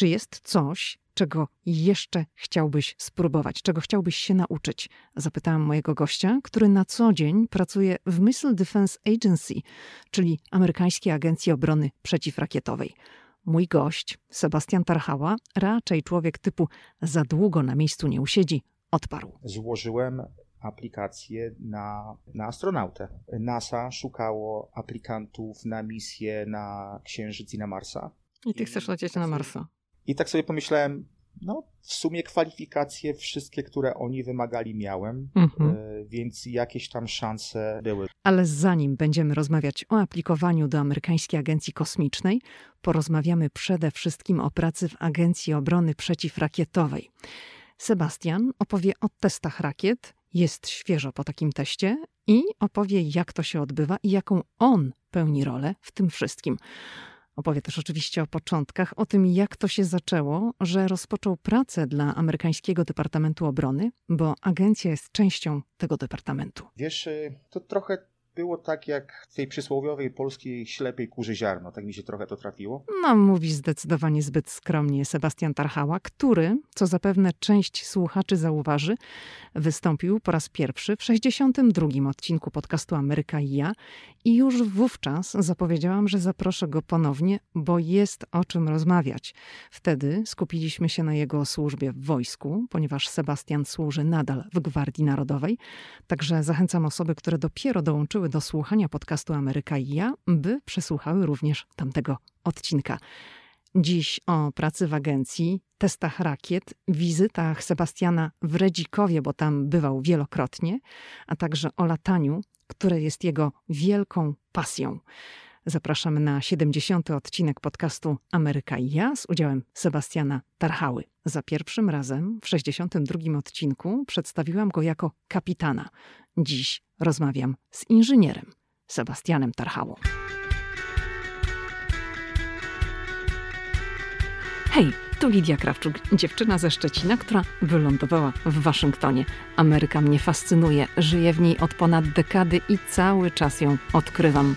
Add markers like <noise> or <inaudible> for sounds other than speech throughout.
Czy jest coś, czego jeszcze chciałbyś spróbować, czego chciałbyś się nauczyć? Zapytałam mojego gościa, który na co dzień pracuje w Missile Defense Agency, czyli amerykańskiej agencji obrony przeciwrakietowej. Mój gość, Sebastian Tarchała, raczej człowiek typu za długo na miejscu nie usiedzi, odparł. Złożyłem aplikację na, na astronautę. NASA szukało aplikantów na misję na Księżyc i na Marsa. I ty chcesz lecieć na Marsa. I tak sobie pomyślałem, no w sumie kwalifikacje wszystkie, które oni wymagali miałem, mhm. E, więc jakieś tam szanse były. Ale zanim będziemy rozmawiać o aplikowaniu do amerykańskiej agencji kosmicznej, porozmawiamy przede wszystkim o pracy w Agencji Obrony Przeciwrakietowej. Sebastian opowie o testach rakiet, jest świeżo po takim teście i opowie, jak to się odbywa i jaką on pełni rolę w tym wszystkim. Opowie też oczywiście o początkach, o tym, jak to się zaczęło, że rozpoczął pracę dla amerykańskiego Departamentu Obrony, bo agencja jest częścią tego departamentu. Wiesz, y, to trochę było tak jak w tej przysłowiowej polskiej ślepej kurzy ziarno. Tak mi się trochę to trafiło. No, mówi zdecydowanie zbyt skromnie Sebastian Tarchała, który, co zapewne część słuchaczy zauważy, wystąpił po raz pierwszy w 62. odcinku podcastu Ameryka i ja i już wówczas zapowiedziałam, że zaproszę go ponownie, bo jest o czym rozmawiać. Wtedy skupiliśmy się na jego służbie w wojsku, ponieważ Sebastian służy nadal w Gwardii Narodowej. Także zachęcam osoby, które dopiero dołączyły do słuchania podcastu Ameryka i ja, by przesłuchały również tamtego odcinka. Dziś o pracy w agencji, testach rakiet, wizytach Sebastiana w Redzikowie, bo tam bywał wielokrotnie, a także o lataniu, które jest jego wielką pasją. Zapraszamy na 70. odcinek podcastu Ameryka i ja z udziałem Sebastiana Tarchały. Za pierwszym razem w 62. odcinku przedstawiłam go jako kapitana. Dziś rozmawiam z inżynierem Sebastianem Tarchałą. Hej, tu Lidia Krawczuk, dziewczyna ze Szczecina, która wylądowała w Waszyngtonie. Ameryka mnie fascynuje, żyję w niej od ponad dekady i cały czas ją odkrywam.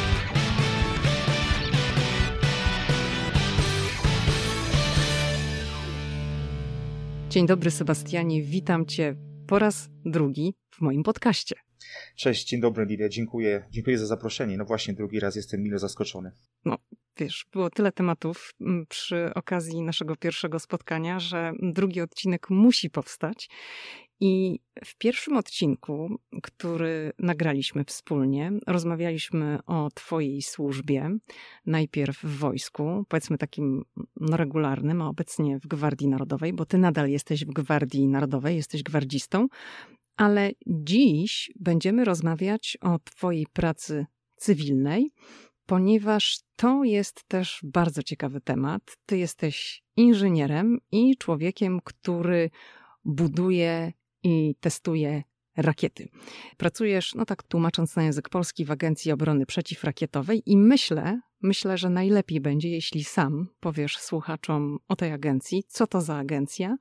Dzień dobry, Sebastianie. Witam Cię po raz drugi w moim podcaście. Cześć, dzień dobry, Lidia. Dziękuję, dziękuję za zaproszenie. No właśnie, drugi raz jestem mile zaskoczony. No, wiesz, było tyle tematów mm, przy okazji naszego pierwszego spotkania, że drugi odcinek musi powstać. I w pierwszym odcinku, który nagraliśmy wspólnie, rozmawialiśmy o Twojej służbie, najpierw w wojsku, powiedzmy takim no, regularnym, a obecnie w Gwardii Narodowej, bo Ty nadal jesteś w Gwardii Narodowej, jesteś gwardzistą, ale dziś będziemy rozmawiać o Twojej pracy cywilnej, ponieważ to jest też bardzo ciekawy temat. Ty jesteś inżynierem i człowiekiem, który buduje i testuje rakiety. Pracujesz, no tak tłumacząc na język polski, w Agencji Obrony Przeciwrakietowej i myślę, myślę, że najlepiej będzie, jeśli sam powiesz słuchaczom o tej agencji, co to za agencja,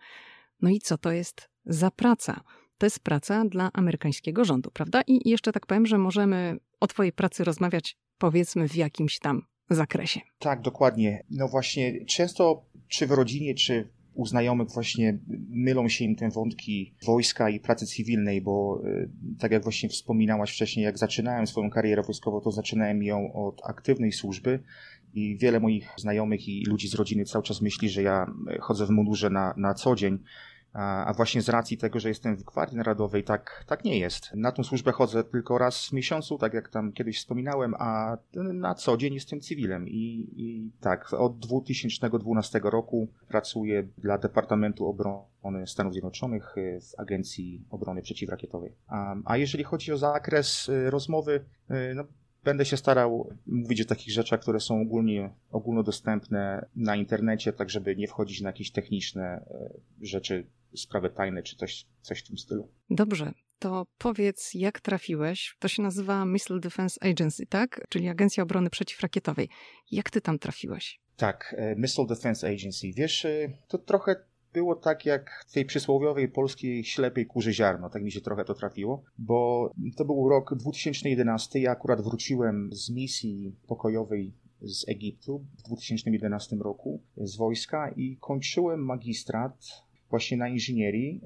no i co to jest za praca. To jest praca dla amerykańskiego rządu, prawda? I jeszcze tak powiem, że możemy o Twojej pracy rozmawiać, powiedzmy, w jakimś tam zakresie. Tak, dokładnie. No właśnie, często czy w rodzinie, czy u znajomych właśnie mylą się im te wątki wojska i pracy cywilnej, bo e, tak jak właśnie wspominałaś wcześniej, jak zaczynałem swoją karierę wojskową, to zaczynałem ją od aktywnej służby i wiele moich znajomych i ludzi z rodziny cały czas myśli, że ja chodzę w mundurze na, na co dzień, a właśnie z racji tego, że jestem w Gwardii Narodowej, tak, tak nie jest. Na tą służbę chodzę tylko raz w miesiącu, tak jak tam kiedyś wspominałem, a na co dzień jestem cywilem. I, i tak, od 2012 roku pracuję dla Departamentu Obrony Stanów Zjednoczonych y, w Agencji Obrony Przeciwrakietowej. A, a jeżeli chodzi o zakres y, rozmowy, y, no, Będę się starał mówić o takich rzeczach, które są ogólnie, ogólnodostępne na internecie, tak żeby nie wchodzić na jakieś techniczne rzeczy sprawy tajne czy coś, coś w tym stylu. Dobrze. to powiedz, jak trafiłeś? To się nazywa Missile Defense Agency, tak? Czyli Agencja Obrony Przeciwrakietowej. Jak ty tam trafiłeś? Tak, e, Missile Defense Agency. Wiesz, e, to trochę było tak jak w tej przysłowiowej polskiej ślepej kurzy ziarno, tak mi się trochę to trafiło, bo to był rok 2011, ja akurat wróciłem z misji pokojowej z Egiptu w 2011 roku z wojska i kończyłem magistrat właśnie na inżynierii.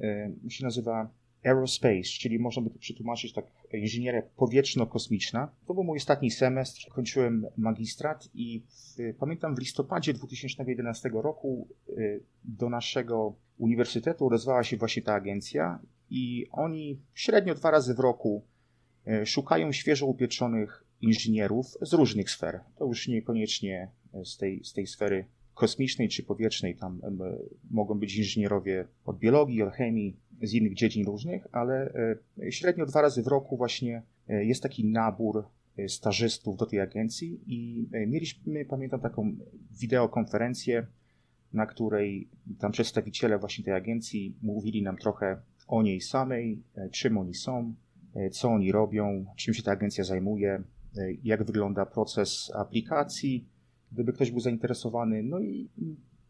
E, się nazywa Aerospace, czyli można by to przetłumaczyć tak inżynieria powietrzno-kosmiczna. To był mój ostatni semestr, kończyłem magistrat i w, pamiętam w listopadzie 2011 roku y, do naszego uniwersytetu odezwała się właśnie ta agencja i oni średnio dwa razy w roku y, szukają świeżo upieczonych inżynierów z różnych sfer. To już niekoniecznie z tej, z tej sfery kosmicznej czy powietrznej. Tam mogą być inżynierowie od biologii, od chemii, z innych dziedzin różnych, ale e, średnio dwa razy w roku właśnie e, jest taki nabór e, stażystów do tej agencji i mieliśmy, pamiętam, taką wideokonferencję, na której tam przedstawiciele właśnie tej agencji mówili nam trochę o niej samej, czym oni są, co oni robią, czym się ta agencja zajmuje, jak wygląda proces aplikacji, gdyby ktoś był zainteresowany. No i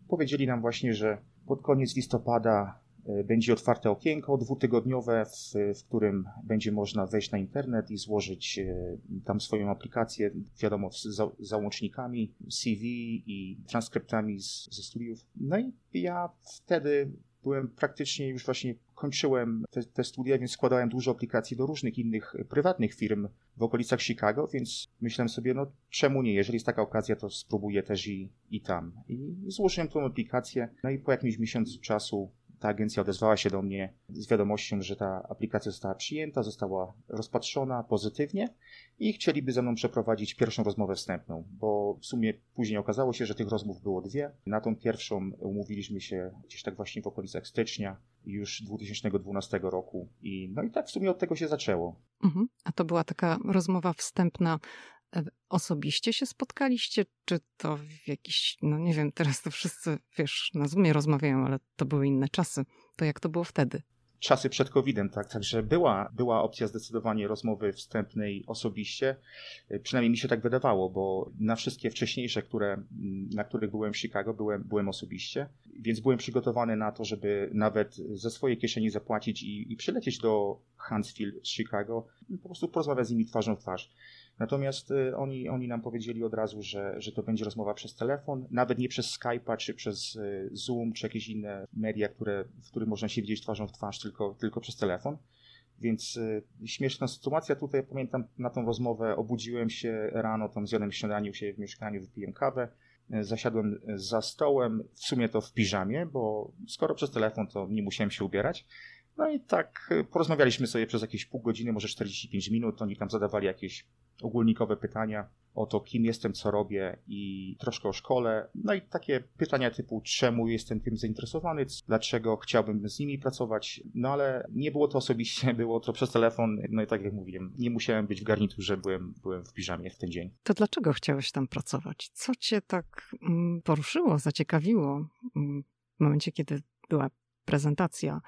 powiedzieli nam właśnie, że pod koniec listopada e, będzie otwarte okienko dwutygodniowe, w, w, którym będzie można wejść na internet i złożyć e, tam swoją aplikację, wiadomo, z za, załącznikami CV i transkryptami z, ze studiów. No i ja wtedy byłem praktycznie już właśnie kończyłem te, te, studia, więc składałem dużo aplikacji do różnych innych prywatnych firm w okolicach Chicago, więc myślałem sobie, no czemu nie, jeżeli jest taka okazja, to spróbuję też i, i tam. I złożyłem tą aplikację, no i po jakimś miesiącu czasu ta agencja odezwała się do mnie z wiadomością, że ta aplikacja została przyjęta, została rozpatrzona pozytywnie i chcieliby ze mną przeprowadzić pierwszą rozmowę wstępną, bo w sumie później okazało się, że tych rozmów było dwie. Na tą pierwszą umówiliśmy się gdzieś tak właśnie w okolicach stycznia już 2012 roku i no i tak w sumie od tego się zaczęło. Mhm. A to była taka rozmowa wstępna e, osobiście się spotkaliście, czy to w jakiś, no nie wiem, teraz to wszyscy, wiesz, na Zoomie rozmawiają, ale to były inne czasy. To jak to było wtedy? Czasy przed COVID-em, tak? Także była, była opcja zdecydowanie rozmowy wstępnej osobiście. Przynajmniej mi się tak wydawało, bo na wszystkie wcześniejsze, które, na których byłem w Chicago, byłem, byłem osobiście, więc byłem przygotowany na to, żeby nawet ze swojej kieszeni zapłacić i, i przylecieć do Huntsville z Chicago, po prostu porozmawiać z nimi twarzą w twarz. Natomiast y, oni, oni nam powiedzieli od razu, że, że to będzie rozmowa przez telefon, nawet nie przez Skype'a, czy przez y, Zoom, czy jakieś inne media, które, w których można się widzieć twarzą w twarz, tylko, tylko przez telefon. Więc y, śmieszna sytuacja tutaj, pamiętam na tą rozmowę, obudziłem się rano, tam zjadłem śniadanie u siebie w mieszkaniu, wypiłem kawę, zasiadłem za stołem, w sumie to w piżamie, bo skoro przez telefon, to nie musiałem się ubierać. No i tak porozmawialiśmy sobie przez jakieś pół godziny, może 45 minut. Oni tam zadawali jakieś ogólnikowe pytania o to, kim jestem, co robię i troszkę o szkole. No i takie pytania typu, czemu jestem tym zainteresowany, dlaczego chciałbym z nimi pracować. No ale nie było to osobiście, <laughs> było to przez telefon. No i tak jak mówiłem, nie musiałem być w garniturze, byłem, byłem w piżamie w ten dzień. To dlaczego chciałeś tam pracować? Co cię tak mm, poruszyło, zaciekawiło mm, w momencie, kiedy była prezentacja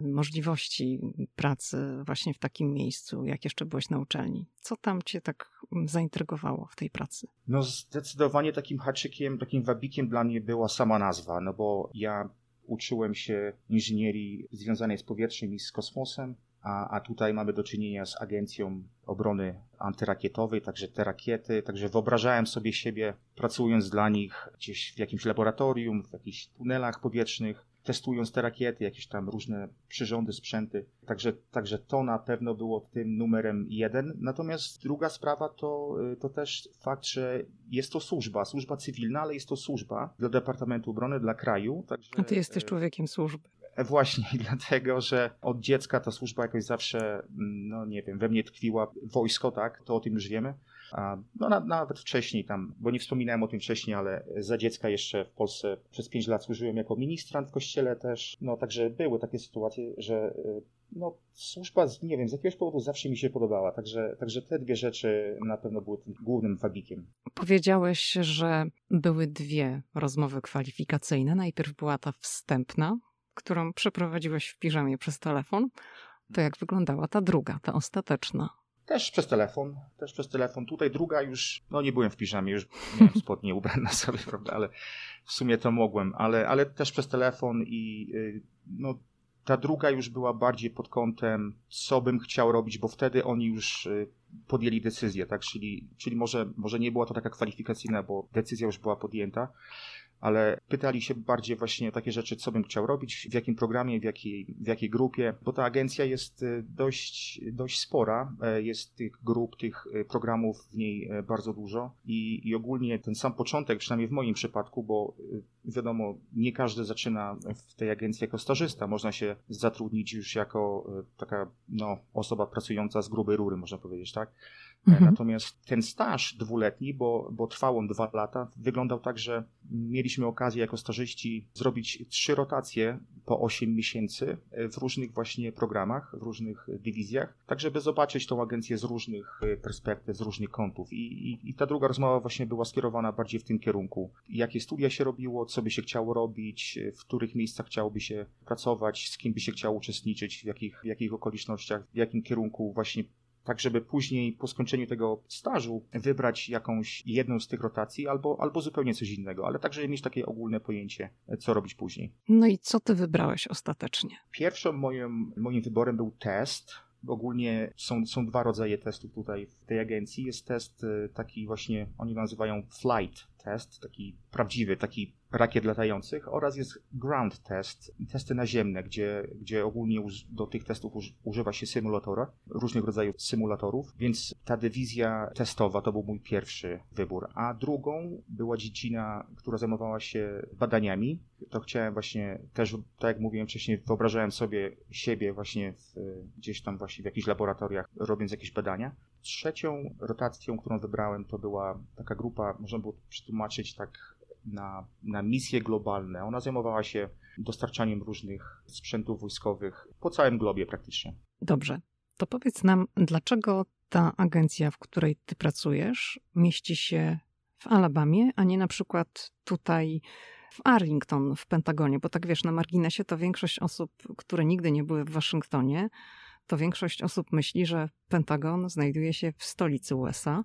możliwości pracy właśnie w takim miejscu, jak jeszcze byłeś na uczelni. Co tam cię tak mm, zaintrygowało w tej pracy? No zdecydowanie takim haczykiem, takim wabikiem dla mnie była sama nazwa, no bo ja uczyłem się inżynierii związanej z powietrzem i z kosmosem, a, a tutaj mamy do czynienia z Agencją Obrony Antyrakietowej, także te rakiety, także wyobrażałem sobie siebie pracując dla nich gdzieś w jakimś laboratorium, w jakichś tunelach powietrznych, testując te rakiety, jakieś tam różne przyrządy, sprzęty. Także, także to na pewno było tym numerem jeden. Natomiast druga sprawa to, y, to też fakt, że jest to służba, służba cywilna, ale jest to służba dla Departamentu Obrony, dla kraju. Także, A ty jesteś y, człowiekiem służby. E, właśnie, <laughs> dlatego, że od dziecka ta służba jakoś zawsze, mm, no nie wiem, we mnie tkwiła wojsko, tak, to o tym już wiemy. No na, nawet wcześniej tam, bo nie wspominałem o tym wcześniej, ale za dziecka jeszcze w Polsce przez 5 lat służyłem jako ministrant w kościele też. No także były takie sytuacje, że y, no, służba, nie wiem, z jakiegoś powodu zawsze mi się podobała. Także, także te dwie rzeczy na pewno były tym głównym wabikiem. Powiedziałeś, że były dwie rozmowy kwalifikacyjne. Najpierw była ta wstępna, którą przeprowadziłeś w piżamie przez telefon. To jak wyglądała ta druga, ta ostateczna? Też przez telefon, też przez telefon. Tutaj druga już, no nie byłem w piżamie, już miałem <laughs> spodnie ubrane na sobie, prawda, ale w sumie to mogłem, ale, ale też przez telefon i y, no ta druga już była bardziej pod kątem, co bym chciał robić, bo wtedy oni już y, podjęli decyzję, tak? Czyli, czyli może, może nie była to taka kwalifikacyjna, bo decyzja już była podjęta, ale pytali się bardziej właśnie o takie rzeczy, co bym chciał robić, w jakim programie, w jakiej, w jakiej grupie, bo ta agencja jest y, dość, dość spora, e, jest tych grup, tych y, programów w niej e, bardzo dużo i, i ogólnie ten sam początek, przynajmniej w moim przypadku, bo wiadomo, nie każdy zaczyna w tej agencji jako stażysta, można się zatrudnić już jako taka no, osoba pracująca z grubej rury, można powiedzieć, tak? Mhm. Natomiast ten staż dwuletni, bo, bo trwał on dwa lata, wyglądał tak, że mieliśmy okazję jako stażyści zrobić trzy rotacje po 8 miesięcy w różnych właśnie programach, w różnych dywizjach, tak żeby zobaczyć tą agencję z różnych perspektyw, z różnych kątów. I, i, I ta druga rozmowa właśnie była skierowana bardziej w tym kierunku. Jakie studia się robiło, co by się chciało robić, w których miejscach chciałoby się pracować, z kim by się chciało uczestniczyć, w jakich, w jakich okolicznościach, w jakim kierunku właśnie tak żeby później po skończeniu tego stażu wybrać jakąś jedną z tych rotacji albo, albo zupełnie coś innego, ale także mieć takie ogólne pojęcie, co robić później. No i co ty wybrałeś ostatecznie? Pierwszym moim, moim wyborem był test. Ogólnie są, są dwa rodzaje testów tutaj w tej agencji. Jest test y, taki właśnie, oni nazywają flight test, taki prawdziwy, taki rakiet latających oraz jest ground test, testy naziemne, gdzie, gdzie ogólnie do tych testów używa się symulatora, różnych rodzajów symulatorów, więc ta dywizja testowa to był mój pierwszy wybór, a drugą była dziedzina, która zajmowała się badaniami. To chciałem właśnie też, tak jak mówiłem wcześniej, wyobrażałem sobie siebie właśnie w, gdzieś tam właśnie w jakichś laboratoriach robiąc jakieś badania. Trzecią rotacją, którą wybrałem, to była taka grupa, można było przetłumaczyć tak na, na misje globalne. Ona zajmowała się dostarczaniem różnych sprzętów wojskowych po całym globie praktycznie. Dobrze. To powiedz nam, dlaczego ta agencja, w której ty pracujesz, mieści się w Alabamie, a nie na przykład tutaj w Arlington w Pentagonie? Bo tak wiesz, na marginesie to większość osób, które nigdy nie były w Waszyngtonie, to większość osób myśli, że Pentagon znajduje się w stolicy USA,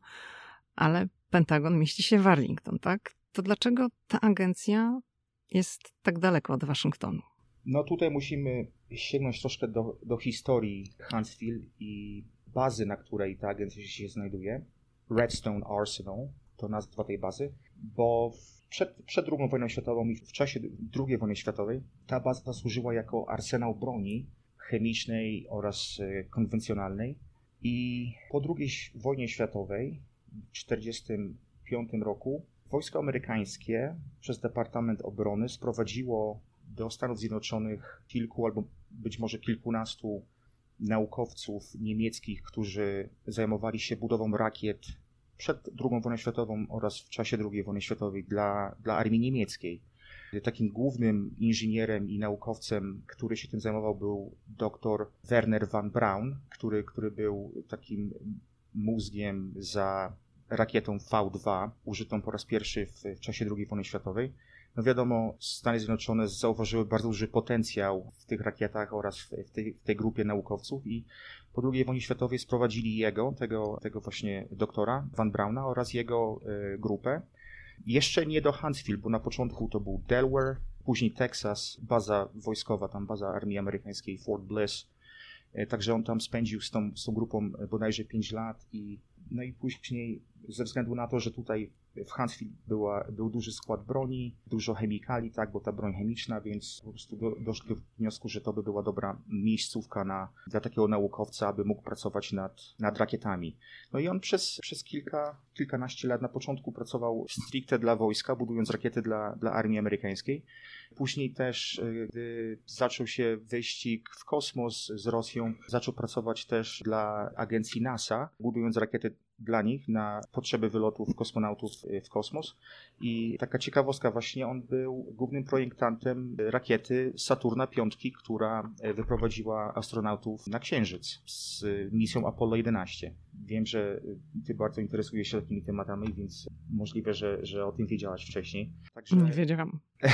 ale Pentagon mieści się w Arlington, tak? To dlaczego ta agencja jest tak daleko od Waszyngtonu? No tutaj musimy sięgnąć troszkę do, do historii Huntsville i bazy, na której ta agencja się znajduje. Redstone Arsenal to nazwa tej bazy, bo przed, przed II wojną światową i w czasie II wojny światowej ta baza służyła jako arsenał broni chemicznej oraz e, konwencjonalnej. I po II wojnie światowej w 1945 roku wojsko amerykańskie przez Departament Obrony sprowadziło do Stanów Zjednoczonych kilku albo być może kilkunastu naukowców niemieckich, którzy zajmowali się budową rakiet przed II wojną światową oraz w czasie II wojny światowej dla, dla armii niemieckiej. Takim głównym inżynierem i naukowcem, który się tym zajmował, był dr Werner van Braun, który, który był takim mózgiem za rakietą V2, użytą po raz pierwszy w, w czasie II wojny światowej. No wiadomo, Stany Zjednoczone zauważyły bardzo duży potencjał w tych rakietach oraz w, tej, w tej grupie naukowców i po II wojnie światowej sprowadzili jego, tego, tego właśnie doktora Van Brauna oraz jego y, grupę jeszcze nie do Huntsville, bo na początku to był Delaware, później Texas, baza wojskowa, tam baza armii amerykańskiej Fort Bliss. E, także on tam spędził z tą, z tą grupą bodajże 5 lat i no i później ze względu na to, że tutaj w Huntsville była, był duży skład broni, dużo chemikali, tak, bo ta broń chemiczna, więc po prostu do, doszli do wniosku, że to by była dobra miejscówka na, dla takiego naukowca, aby mógł pracować nad, nad rakietami. No i on przez, przez kilka, kilkanaście lat na początku pracował stricte dla wojska, budując rakiety dla, dla armii amerykańskiej. Później też, y, gdy zaczął się wyścig w kosmos z Rosją, zaczął pracować też dla agencji NASA, budując rakiety dla nich na potrzeby wylotów kosmonautów w kosmos. I taka ciekawostka, właśnie on był głównym projektantem rakiety Saturna V, która wyprowadziła astronautów na Księżyc z misją Apollo 11. Wiem, że ty bardzo interesujesz się takimi tematami, więc możliwe, że, że o tym wiedziałaś wcześniej. Także... Nie wiedziałam. <laughs>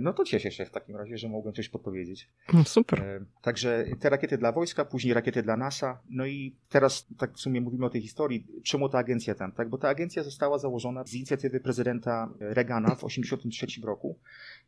No to cieszę się w takim razie, że mogłem coś podpowiedzieć. No super. E, także te rakiety dla wojska, później rakiety dla NASA. No i teraz tak w sumie mówimy o tej historii, czemu ta agencja tam, tak? Bo ta agencja została założona z inicjatywy prezydenta Reagana w 1983 roku.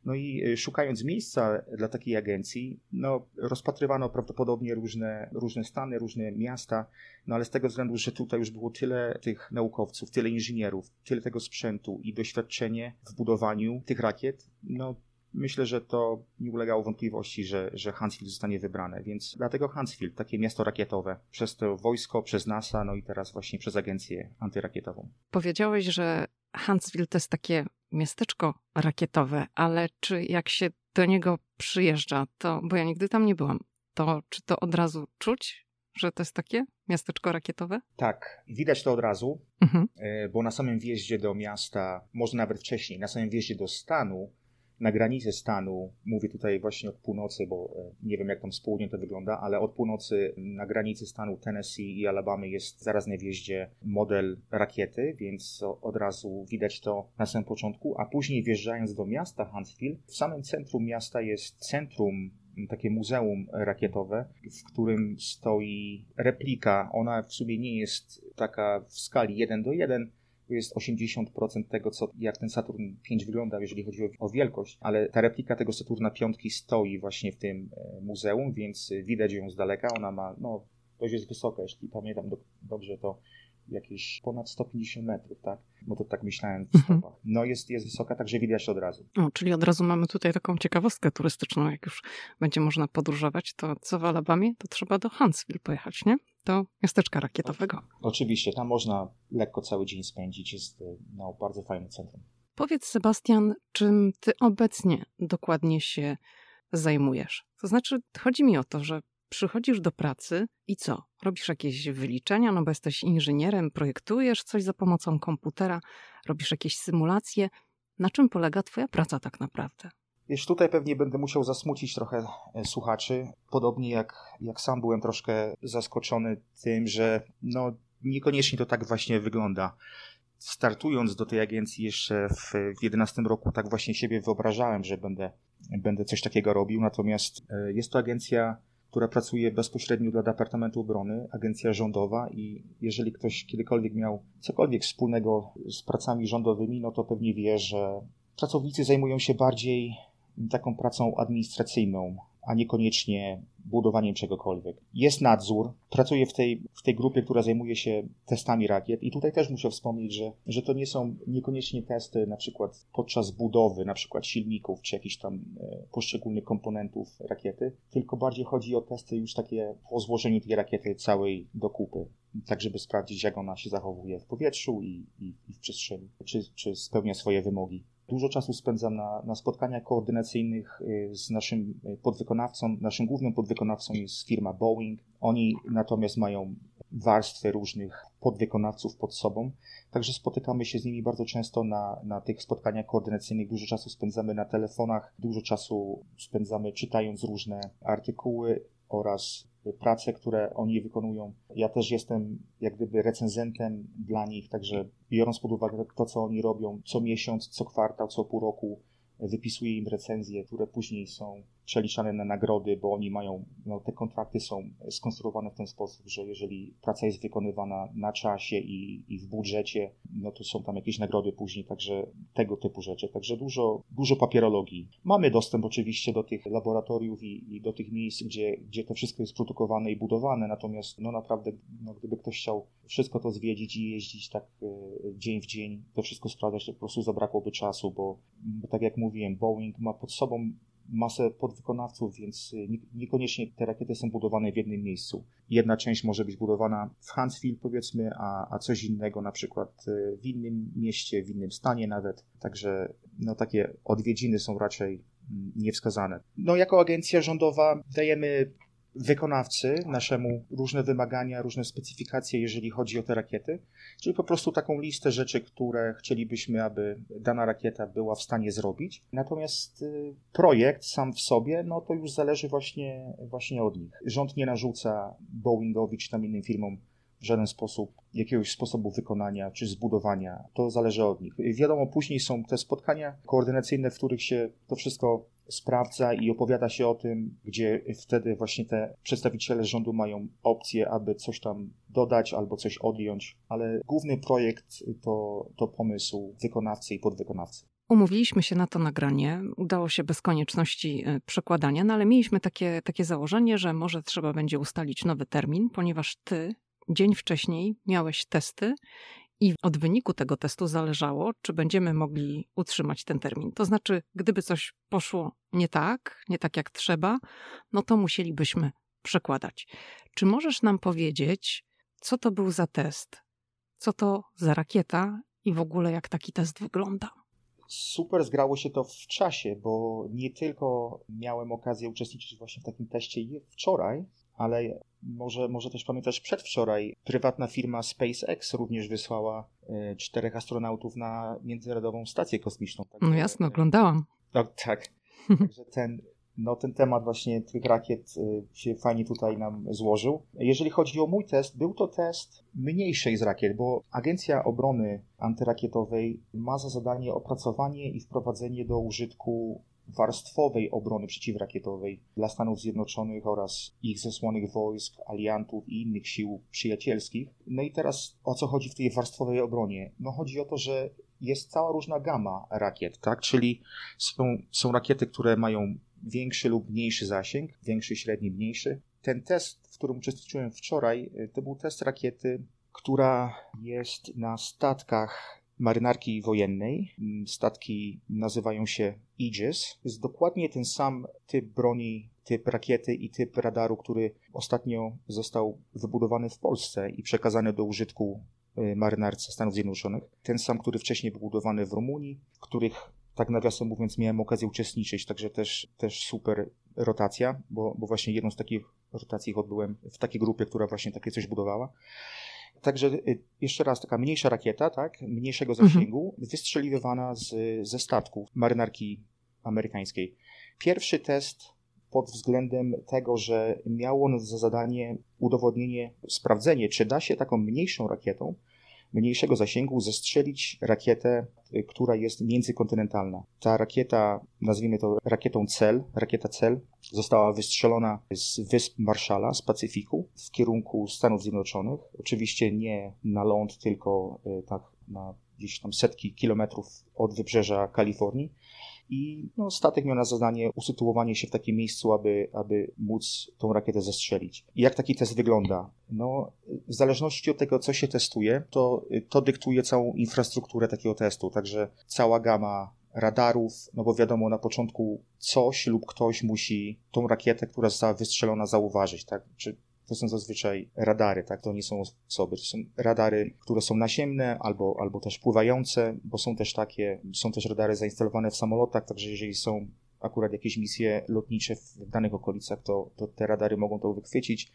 No i e, szukając miejsca dla takiej agencji, no rozpatrywano prawdopodobnie różne, różne stany, różne miasta, no ale z tego względu, że tutaj już było tyle tych naukowców, tyle inżynierów, tyle tego sprzętu i doświadczenie w budowaniu tych rakiet, no myślę, że to nie ulegało wątpliwości, że, że Huntsville zostanie wybrane, więc dlatego Huntsville, takie miasto rakietowe, przez to wojsko, przez NASA, no i teraz właśnie przez agencję antyrakietową. Powiedziałeś, że Huntsville to jest takie miasteczko rakietowe, ale czy jak się do niego przyjeżdża, to, bo ja nigdy tam nie byłam, to czy to od razu czuć, że to jest takie miasteczko rakietowe? Tak, widać to od razu, mhm. E, bo na samym wjeździe do miasta, może nawet wcześniej, na samym wjeździe do stanu, na granicy stanu, mówię tutaj właśnie od północy, bo e, nie wiem jak tam z południa to wygląda, ale od północy na granicy stanu Tennessee i Alabamy jest zaraz na wjeździe model rakiety, więc od razu widać to na samym początku, a później wjeżdżając do miasta Huntsville, w samym centrum miasta jest centrum takie muzeum rakietowe, w którym stoi replika. Ona w sumie nie jest taka w skali 1 do 1, to jest 80% tego, co, jak ten Saturn 5 wygląda, jeżeli chodzi o, o, wielkość, ale ta replika tego Saturna 5 stoi właśnie w tym e, muzeum, więc widać ją z daleka. Ona ma, no, dość jest wysoka, jeśli pamiętam do, dobrze, to jakieś ponad 150 metrów, tak? Bo to tak myślałem w mhm. stopach. No jest, jest wysoka, także widać od razu. O, czyli od razu mamy tutaj taką ciekawostkę turystyczną. Jak już będzie można podróżować, to co w Alabamie, to trzeba do Huntsville pojechać, nie? Do miasteczka rakietowego. Oczywiście, tam można lekko cały dzień spędzić. Jest no, bardzo fajne centrum. Powiedz, Sebastian, czym ty obecnie dokładnie się zajmujesz? To znaczy, chodzi mi o to, że przychodzisz do pracy i co? Robisz jakieś wyliczenia, no bo jesteś inżynierem, projektujesz coś za pomocą komputera, robisz jakieś symulacje. Na czym polega Twoja praca tak naprawdę? Wiesz, tutaj pewnie będę musiał zasmucić trochę e, słuchaczy, podobnie jak, jak sam byłem troszkę zaskoczony tym, że no, niekoniecznie to tak właśnie wygląda. Startując do tej agencji jeszcze w, w 11 roku, tak właśnie siebie wyobrażałem, że będę, będę coś takiego robił, natomiast e, jest to agencja która pracuje bezpośrednio dla Departamentu Obrony, agencja rządowa i jeżeli ktoś kiedykolwiek miał cokolwiek wspólnego z pracami rządowymi, no to pewnie wie, że pracownicy zajmują się bardziej taką pracą administracyjną, a niekoniecznie budowaniem czegokolwiek. Jest nadzór, pracuję w tej, w tej grupie, która zajmuje się testami rakiet i tutaj też muszę wspomnieć, że, że to nie są niekoniecznie testy na przykład podczas budowy, na przykład silników czy jakichś tam e, poszczególnych komponentów rakiety, tylko bardziej chodzi o testy już takie po złożeniu tej rakiety całej do kupy, tak żeby sprawdzić jak ona się zachowuje w powietrzu i, i, i w przestrzeni, czy, czy spełnia swoje wymogi. Dużo czasu spędzam na, na spotkaniach koordynacyjnych y, z naszym y, podwykonawcą. Naszym głównym podwykonawcą jest firma Boeing. Oni natomiast mają warstwę różnych podwykonawców pod sobą. Także spotykamy się z nimi bardzo często na, na tych spotkaniach koordynacyjnych. Dużo czasu spędzamy na telefonach, dużo czasu spędzamy czytając różne artykuły oraz prace, które oni wykonują. Ja też jestem jak gdyby recenzentem dla nich, także biorąc pod uwagę to, co oni robią co miesiąc, co kwartał, co pół roku, wypisuję im recenzje, które później są przeliczane na nagrody, bo oni mają, no, te kontrakty są skonstruowane w ten sposób, że jeżeli praca jest wykonywana na czasie i, i w budżecie, no to są tam jakieś nagrody później, także tego typu rzeczy. Także dużo, dużo papierologii. Mamy dostęp oczywiście do tych laboratoriów i, i do tych miejsc, gdzie, gdzie to wszystko jest produkowane i budowane, natomiast no naprawdę, no, gdyby ktoś chciał wszystko to zwiedzić i jeździć tak e, dzień w dzień, to wszystko sprawdzać, to po prostu zabrakłoby czasu, bo, bo tak jak mówiłem, Boeing ma pod sobą masę podwykonawców, więc y, niekoniecznie te rakiety są budowane w jednym miejscu. Jedna część może być budowana w Huntsville, powiedzmy, a, a coś innego na przykład y, w innym mieście, w innym stanie nawet. Także no, takie odwiedziny są raczej mm, niewskazane. No, jako agencja rządowa dajemy wykonawcy naszemu różne wymagania, różne specyfikacje, jeżeli chodzi o te rakiety, czyli po prostu taką listę rzeczy, które chcielibyśmy, aby dana rakieta była w stanie zrobić. Natomiast y, projekt sam w sobie, no to już zależy właśnie, właśnie od nich. Rząd nie narzuca Boeingowi czy tam innym firmom w żaden sposób jakiegoś sposobu wykonania czy zbudowania. To zależy od nich. Wiadomo, później są te spotkania koordynacyjne, w których się to wszystko sprawdza i opowiada się o tym, gdzie wtedy właśnie te przedstawiciele rządu mają opcję, aby coś tam dodać albo coś odjąć, ale główny projekt to, to pomysł wykonawcy i podwykonawcy. Umówiliśmy się na to nagranie, udało się bez konieczności e, przekładania, no ale mieliśmy takie, takie założenie, że może trzeba będzie ustalić nowy termin, ponieważ ty dzień wcześniej miałeś testy i od wyniku tego testu zależało, czy będziemy mogli utrzymać ten termin. To znaczy, gdyby coś poszło nie tak, nie tak jak trzeba, no to musielibyśmy przekładać. Czy możesz nam powiedzieć, co to był za test? Co to za rakieta i w ogóle jak taki test wygląda? super zgrało się to w czasie, bo nie tylko miałem okazję uczestniczyć właśnie w takim teście wczoraj, ale może, może też pamiętasz przedwczoraj, prywatna firma SpaceX również wysłała e, czterech astronautów na Międzynarodową Stację Kosmiczną. Także, no jasno, oglądałam. No, tak. <laughs> Także ten, no, ten temat właśnie tych rakiet y, się fajnie tutaj nam złożył. Jeżeli chodzi o mój test, był to test mniejszej z rakiet, bo Agencja Obrony Antyrakietowej ma za zadanie opracowanie i wprowadzenie do użytku warstwowej obrony przeciwrakietowej dla Stanów Zjednoczonych oraz ich zesłanych wojsk, aliantów i innych sił przyjacielskich. No i teraz o co chodzi w tej warstwowej obronie? No chodzi o to, że jest cała różna gama rakiet, tak? Czyli są, są rakiety, które mają większy lub mniejszy zasięg, większy, średni, mniejszy. Ten test, w którym uczestniczyłem wczoraj, y, to był test rakiety, która jest na statkach marynarki wojennej. Mm, statki nazywają się Aegis. Jest dokładnie ten sam typ broni, typ rakiety i typ radaru, który ostatnio został wybudowany w Polsce i przekazany do użytku y, marynarce Stanów Zjednoczonych. Ten sam, który wcześniej był budowany w Rumunii, których tak nawiasem mówiąc miałem okazję uczestniczyć, także też, też super rotacja, bo, bo właśnie jedną z takich rotacji odbyłem w takiej grupie, która właśnie takie coś budowała. Także y, jeszcze raz taka mniejsza rakieta, tak, mniejszego mhm. zasięgu, mhm. wystrzeliwywana z, ze statków marynarki amerykańskiej. Pierwszy test pod względem tego, że miał on za zadanie udowodnienie, sprawdzenie, czy da się taką mniejszą rakietą mniejszego zasięgu zestrzelić rakietę, y, która jest międzykontynentalna. Ta rakieta, nazwijmy to rakietą CEL, rakieta CEL, została wystrzelona z Wysp Marszala, z Pacyfiku, w kierunku Stanów Zjednoczonych. Oczywiście nie na ląd, tylko y, tak na gdzieś tam setki kilometrów od wybrzeża Kalifornii i no, statek miał na zadanie usytuowanie się w takim miejscu, aby, aby móc tą rakietę zestrzelić. I jak taki test wygląda? No, w zależności od tego, co się testuje, to, to dyktuje całą infrastrukturę takiego testu, także cała gama radarów, no bo wiadomo, na początku coś lub ktoś musi tą rakietę, która została wystrzelona, zauważyć, tak? Czy to są zazwyczaj radary, tak? To nie są osoby, to są radary, które są nasiemne albo, albo też pływające, bo są też takie, są też radary zainstalowane w samolotach, także jeżeli są akurat jakieś misje lotnicze w danych okolicach, to, to te radary mogą to wychwycić.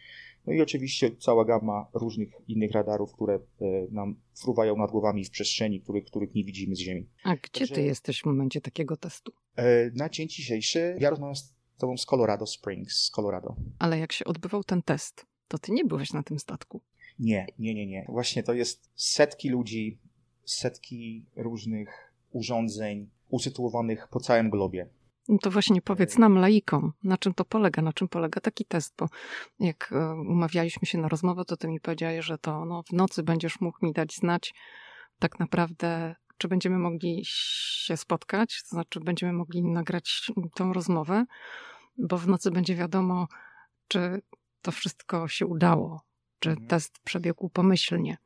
No i oczywiście cała gama różnych innych radarów, które e, nam fruwają nad głowami w przestrzeni, których, których nie widzimy z Ziemi. A gdzie Także, ty jesteś w momencie takiego testu? E, na dzień dzisiejszy ja rozmawiam z tobą z Colorado Springs, z Colorado. Ale jak się odbywał ten test, to ty nie byłeś na tym statku. Nie, nie, nie, nie. Właśnie to jest setki ludzi, setki różnych urządzeń usytuowanych po całym globie. No to właśnie powiedz nam, laikom, na czym to polega, na czym polega taki test, bo jak e, umawialiśmy się na rozmowę, to ty mi powiedziałeś, że to no, w nocy będziesz mógł mi dać znać tak naprawdę, czy będziemy mogli się spotkać, to znaczy będziemy mogli nagrać tę rozmowę, bo w nocy będzie wiadomo, czy to wszystko się udało, czy mhm. test przebiegł pomyślnie.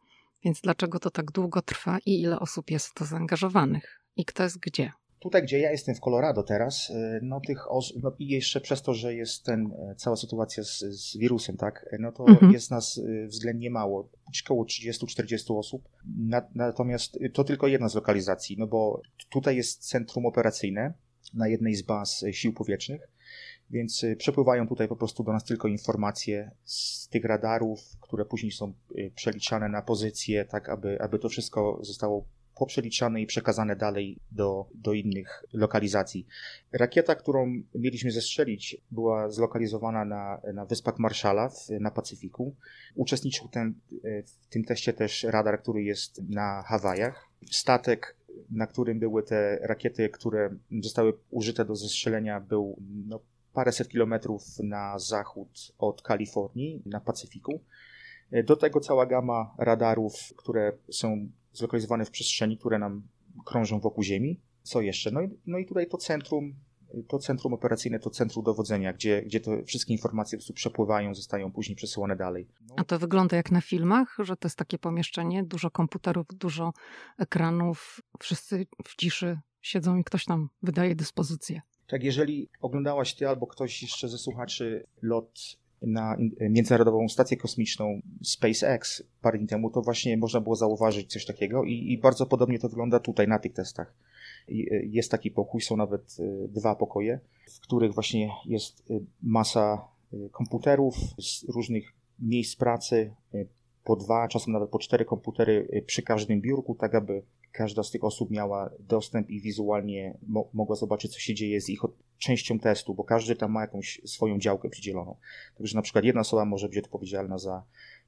Więc dlaczego to tak długo trwa i ile osób jest w to zaangażowanych? I kto jest gdzie? Tutaj, gdzie ja jestem w Colorado teraz, y, no tych osób, no i jeszcze przez to, że jest ten, e, cała sytuacja z, z wirusem, tak, e, no to mhm. jest nas y, względnie mało, około 30-40 osób. Natomiast y, to tylko jedna z lokalizacji, no bo tutaj jest centrum operacyjne na jednej z baz sił powietrznych, więc przepływają tutaj po prostu do nas tylko informacje z tych radarów, które później są przeliczane na pozycje, tak aby, aby to wszystko zostało poprzeliczane i przekazane dalej do, do innych lokalizacji. Rakieta, którą mieliśmy zestrzelić, była zlokalizowana na, na Wyspach Marszala na Pacyfiku. Uczestniczył ten, w tym teście też radar, który jest na Hawajach. Statek na którym były te rakiety, które zostały użyte do zestrzelenia, był no, paręset kilometrów na zachód od Kalifornii, na Pacyfiku. Do tego cała gama radarów, które są zlokalizowane w przestrzeni, które nam krążą wokół Ziemi. Co jeszcze? No i, no i tutaj to centrum, to centrum operacyjne, to centrum dowodzenia, gdzie, gdzie te wszystkie informacje po prostu przepływają, zostają później przesyłane dalej. No. A to wygląda jak na filmach, że to jest takie pomieszczenie, dużo komputerów, dużo ekranów, wszyscy w ciszy siedzą i ktoś tam wydaje dyspozycję. Tak, jeżeli oglądałaś ty albo ktoś jeszcze ze słuchaczy lot na Międzynarodową Stację Kosmiczną SpaceX parę dni temu, to właśnie można było zauważyć coś takiego i, i bardzo podobnie to wygląda tutaj na tych testach. Jest taki pokój, są nawet y, dwa pokoje, w których właśnie jest y, masa y, komputerów z różnych miejsc pracy, po dwa, czasem nawet po cztery komputery przy każdym biurku, tak aby każda z tych osób miała dostęp i wizualnie mo mogła zobaczyć, co się dzieje z ich częścią testu, bo każdy tam ma jakąś swoją działkę przydzieloną. Także na przykład jedna osoba może być odpowiedzialna za,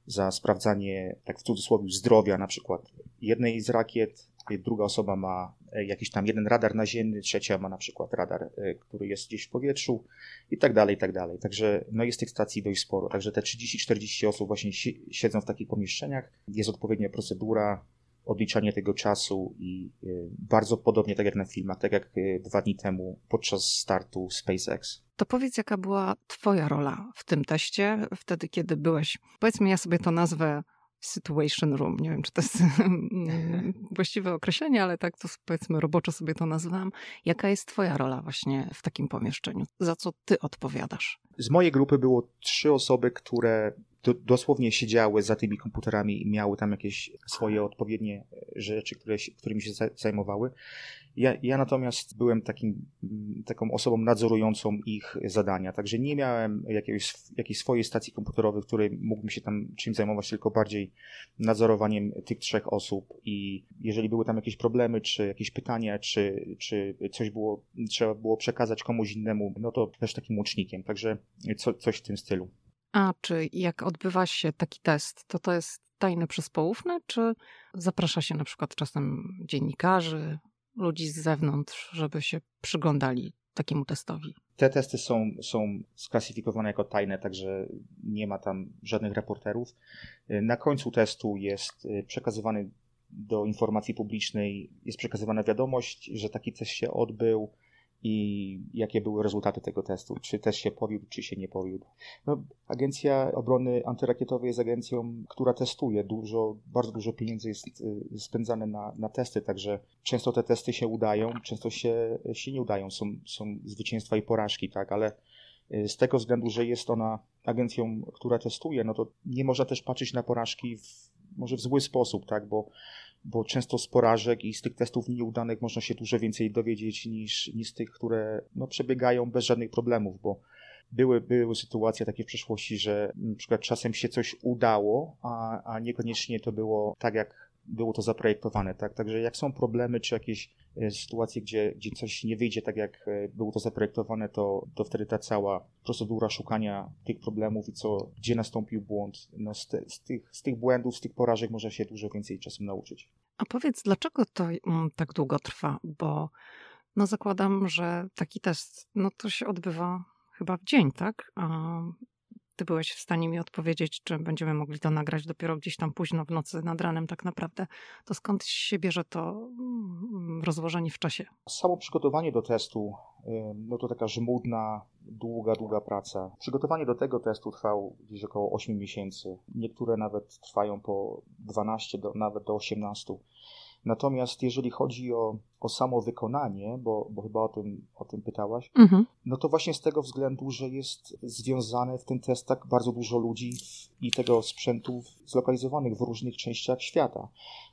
za sprawdzanie, tak w cudzysłowie, zdrowia na przykład jednej z rakiet, druga osoba ma e, jakiś tam jeden radar naziemny, trzecia ma na przykład radar, e, który jest gdzieś w powietrzu i tak dalej, i tak dalej. Także no jest tych stacji dość sporo. Także te 30-40 osób właśnie siedzą w takich pomieszczeniach. Jest odpowiednia procedura, odliczanie tego czasu i y, bardzo podobnie tak jak na filmach, tak jak y, dwa dni temu podczas startu SpaceX. To powiedz, jaka była Twoja rola w tym teście, wtedy kiedy byłeś, powiedzmy, ja sobie to nazwę Situation Room. Nie wiem, czy to jest <laughs> właściwe określenie, ale tak to powiedzmy roboczo sobie to nazywam. Jaka jest Twoja rola właśnie w takim pomieszczeniu? Za co Ty odpowiadasz? Z mojej grupy było trzy osoby, które do, dosłownie siedziały za tymi komputerami i miały tam jakieś swoje odpowiednie rzeczy, które, którymi się zajmowały. Ja, ja natomiast byłem takim, taką osobą nadzorującą ich zadania, także nie miałem jakiegoś, jakiejś swojej stacji komputerowej, w której mógłbym się tam czymś zajmować, tylko bardziej nadzorowaniem tych trzech osób i jeżeli były tam jakieś problemy, czy jakieś pytania, czy, czy coś było, trzeba było przekazać komuś innemu, no to też takim łącznikiem, także co, coś w tym stylu. A czy jak odbywa się taki test, to to jest tajne przez poufne, czy zaprasza się na przykład czasem dziennikarzy, ludzi z zewnątrz, żeby się przyglądali takiemu testowi? Te testy są, są sklasyfikowane jako tajne, także nie ma tam żadnych reporterów. Na końcu testu jest y, przekazywany do informacji publicznej, jest przekazywana wiadomość, że taki test się odbył, i jakie były rezultaty tego testu, czy też się powiódł, czy się nie powiódł. No, Agencja Obrony Antyrakietowej jest agencją, która testuje. Dużo, bardzo dużo pieniędzy jest y, spędzane na, na testy, także często te testy się udają, często się, się nie udają. Są, są zwycięstwa i porażki, tak, ale y, z tego względu, że jest ona agencją, która testuje, no to nie można też patrzeć na porażki w, może w zły sposób, tak, bo bo często z porażek i z tych testów nieudanych można się dużo więcej dowiedzieć niż, niż z tych, które no, przebiegają bez żadnych problemów, bo były, były sytuacje takie w przeszłości, że przykład czasem się coś udało, a, a niekoniecznie to było tak, jak było to zaprojektowane. Tak? Także jak są problemy czy jakieś e, sytuacje, gdzie, gdzie coś nie wyjdzie tak, jak e, było to zaprojektowane, to, to wtedy ta cała procedura szukania tych problemów i co, gdzie nastąpił błąd, no z, te, z, tych, z tych błędów, z tych porażek można się dużo więcej czasem nauczyć. A powiedz, dlaczego to mm, tak długo trwa? Bo no zakładam, że taki test, no to się odbywa chyba w dzień, tak? A ty byłeś w stanie mi odpowiedzieć, czy będziemy mogli to nagrać dopiero gdzieś tam późno w nocy nad ranem tak naprawdę, to skąd się bierze to mm, rozłożenie w czasie? Samo przygotowanie do testu, no to taka żmudna, długa, długa praca. Przygotowanie do tego testu trwało gdzieś około 8 miesięcy. Niektóre nawet trwają po 12, do, nawet do 18. Natomiast jeżeli chodzi o, o samo wykonanie, bo, bo chyba o tym, o tym pytałaś, mhm. no to właśnie z tego względu, że jest związane w tym testach bardzo dużo ludzi i tego sprzętu zlokalizowanych w różnych częściach świata,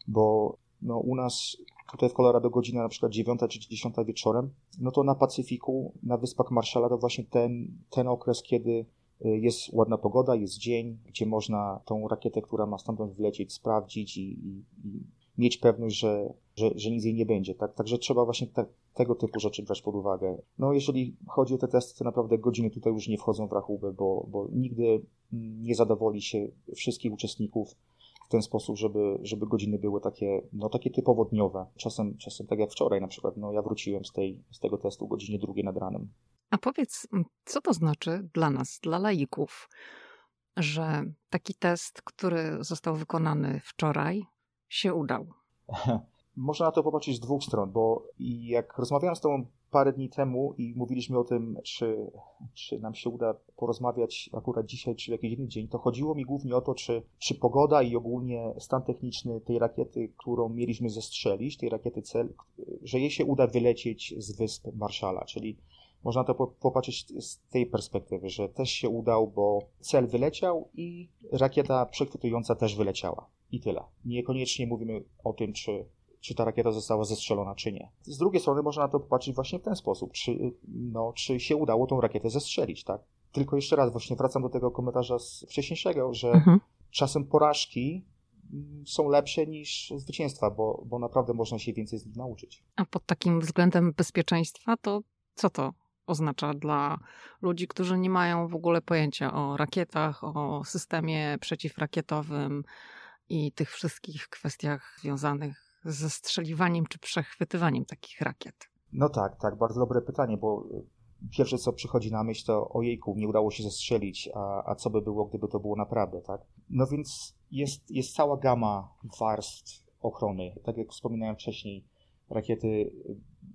bo no, u nas tutaj w Colorado godzina na przykład 9 czy 10 wieczorem, no to na Pacyfiku, na Wyspach Marszala to właśnie ten, ten okres, kiedy y, jest ładna pogoda, jest dzień, gdzie można tą rakietę, która ma stamtąd wlecieć, sprawdzić i, i, i mieć pewność, że, że, że nic jej nie będzie. Tak? Także trzeba właśnie te, tego typu rzeczy brać pod uwagę. No jeżeli chodzi o te testy, to naprawdę godziny tutaj już nie wchodzą w rachubę, bo, bo nigdy nie zadowoli się wszystkich uczestników w ten sposób, żeby, żeby godziny były takie, no, takie typowo dniowe. Czasem, czasem tak jak wczoraj na przykład, no, ja wróciłem z, tej, z tego testu o godzinie drugiej nad ranem. A powiedz, co to znaczy dla nas, dla laików, że taki test, który został wykonany wczoraj, się udał? <laughs> Można na to popatrzeć z dwóch stron, bo jak rozmawiałem z Tobą parę dni temu i mówiliśmy o tym, czy, czy nam się uda porozmawiać akurat dzisiaj, czy jakiś inny dzień, to chodziło mi głównie o to, czy, czy pogoda i ogólnie stan techniczny tej rakiety, którą mieliśmy zestrzelić, tej rakiety cel, że jej się uda wylecieć z wysp Marszala, czyli można to popatrzeć z tej perspektywy, że też się udał, bo cel wyleciał i rakieta przechwytująca też wyleciała. I tyle. Niekoniecznie mówimy o tym, czy, czy ta rakieta została zestrzelona, czy nie. Z drugiej strony można na to popatrzeć właśnie w ten sposób, czy, no, czy się udało tą rakietę zestrzelić, tak? Tylko jeszcze raz właśnie wracam do tego komentarza z wcześniejszego, że mhm. czasem porażki mm, są lepsze niż zwycięstwa, bo, bo naprawdę można się więcej z nich nauczyć. A pod takim względem bezpieczeństwa, to co to oznacza dla ludzi, którzy nie mają w ogóle pojęcia o rakietach, o systemie przeciwrakietowym i tych wszystkich kwestiach związanych ze strzeliwaniem czy przechwytywaniem takich rakiet? No tak, tak, bardzo dobre pytanie, bo y, pierwsze co przychodzi na myśl to ojejku, nie udało się zestrzelić, a, a co by było, gdyby to było naprawdę, tak? No więc jest, jest cała gama warstw ochrony. Tak jak wspominałem wcześniej, rakiety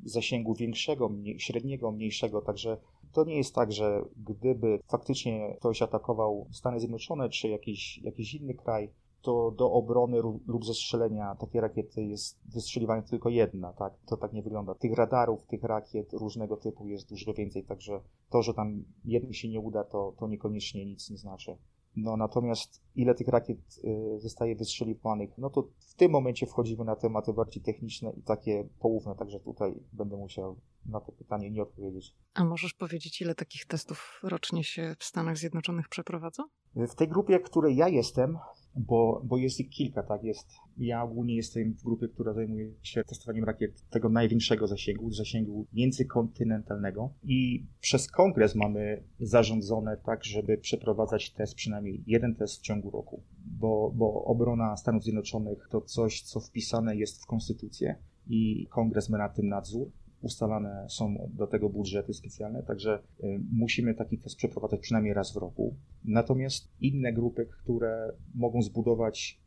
zasięgu większego, mniej, średniego, mniejszego, także to nie jest tak, że gdyby faktycznie ktoś atakował Stany Zjednoczone czy jakiś, jakiś inny kraj, to do obrony lub zestrzelenia takiej rakiety jest wystrzeliwana tylko jedna, tak? To tak nie wygląda. Tych radarów, tych rakiet różnego typu jest dużo więcej, także to, że tam jednym się nie uda, to, to niekoniecznie nic nie znaczy. No natomiast ile tych rakiet y, zostaje wystrzeliwanych, no to w tym momencie wchodzimy na tematy bardziej techniczne i takie poufne, także tutaj będę musiał na to pytanie nie odpowiedzieć. A możesz powiedzieć, ile takich testów rocznie się w Stanach Zjednoczonych przeprowadza? W tej grupie, w której ja jestem, bo, bo jest ich kilka, tak? Jest, ja ogólnie jestem w grupie, która zajmuje się testowaniem rakiet tego największego zasięgu, zasięgu międzykontynentalnego i przez kongres mamy zarządzone tak, żeby przeprowadzać test, przynajmniej jeden test w ciągu roku, bo, bo obrona Stanów Zjednoczonych to coś, co wpisane jest w konstytucję i kongres ma nad tym nadzór ustalane są do tego budżety specjalne, także y, musimy taki test przeprowadzać przynajmniej raz w roku. Natomiast inne grupy, które mogą zbudować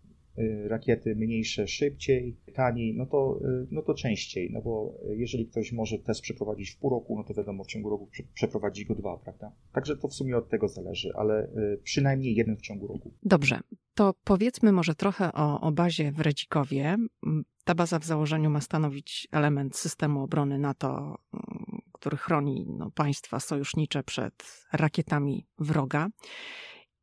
rakiety mniejsze szybciej, taniej, no to, y, no to częściej, no bo jeżeli ktoś może test przeprowadzić w pół roku, no to wiadomo, w ciągu roku przeprowadzi go dwa, prawda? Także to w sumie od tego zależy, ale przynajmniej jeden w ciągu roku. Dobrze, to powiedzmy może trochę o, o bazie w Redzikowie. Ta baza w założeniu ma stanowić element systemu obrony NATO, mm, który chroni no, państwa sojusznicze przed rakietami wroga.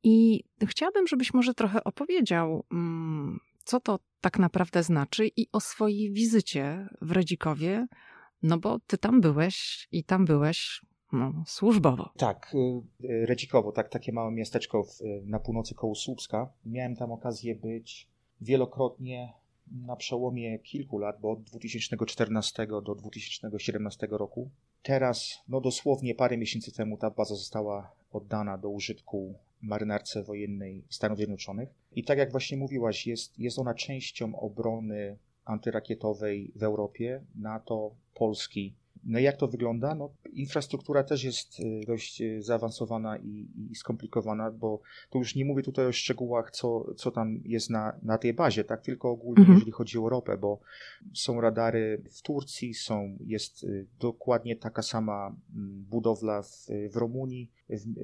I chciałabym, żebyś może trochę opowiedział, mm, co to tak naprawdę znaczy i o swojej wizycie w Redzikowie, no bo ty tam byłeś i tam byłeś no, służbowo. Tak, y, y, Redzikowo, tak, takie małe miasteczko w, na północy koło Słupska. Miałem tam okazję być wielokrotnie na przełomie kilku lat, bo od 2014 do 2017 roku. Teraz, no dosłownie parę miesięcy temu ta baza została oddana do użytku marynarce wojennej Stanów Zjednoczonych. I tak jak właśnie mówiłaś, jest, jest ona częścią obrony antyrakietowej w Europie, NATO, Polski no jak to wygląda? No, infrastruktura też jest y, dość y, zaawansowana i, i, skomplikowana, bo tu już nie mówię tutaj o szczegółach, co, co tam jest na, na tej bazie, tak? Tylko ogólnie, mhm. jeżeli chodzi o Europę, bo są radary w Turcji, są, jest y, dokładnie taka sama mm, budowla w, w Rumunii,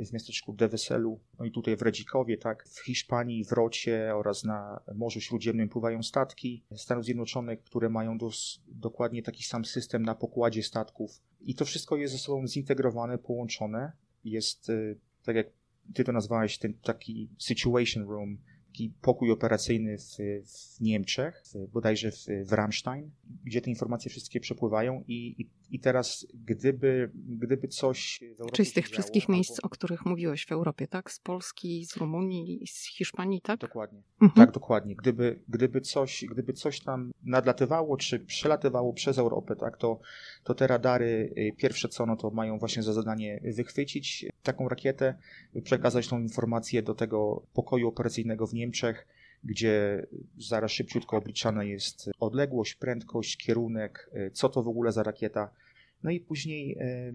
w miasteczku De Weselu, no i tutaj w Redzikowie, tak? W Hiszpanii, w Rocie oraz na Morzu Śródziemnym pływają statki Stanów Zjednoczonych, które mają dos, dokładnie taki sam system na pokładzie statków. I to wszystko jest ze sobą zintegrowane, połączone. Jest, y, tak jak ty to nazwałeś, ten taki situation room, taki pokój operacyjny w, w Niemczech, w, bodajże w, w Rammstein, gdzie te informacje wszystkie przepływają i, i I teraz, gdyby, gdyby coś. Czyli z tych wszystkich albo... miejsc, o których mówiłeś w Europie, tak? Z Polski, z Rumunii, z Hiszpanii, tak? Dokładnie. Mhm. Tak, dokładnie. Gdyby, gdyby, coś, gdyby coś tam nadlatywało, czy przelatywało przez Europę, tak, to, to te radary y, pierwsze co, no to mają właśnie za zadanie wychwycić taką rakietę, przekazać tą informację do tego pokoju operacyjnego w Niemczech gdzie zaraz szybciutko obliczana jest odległość, prędkość, kierunek, e, co to w ogóle za rakieta. No i później e,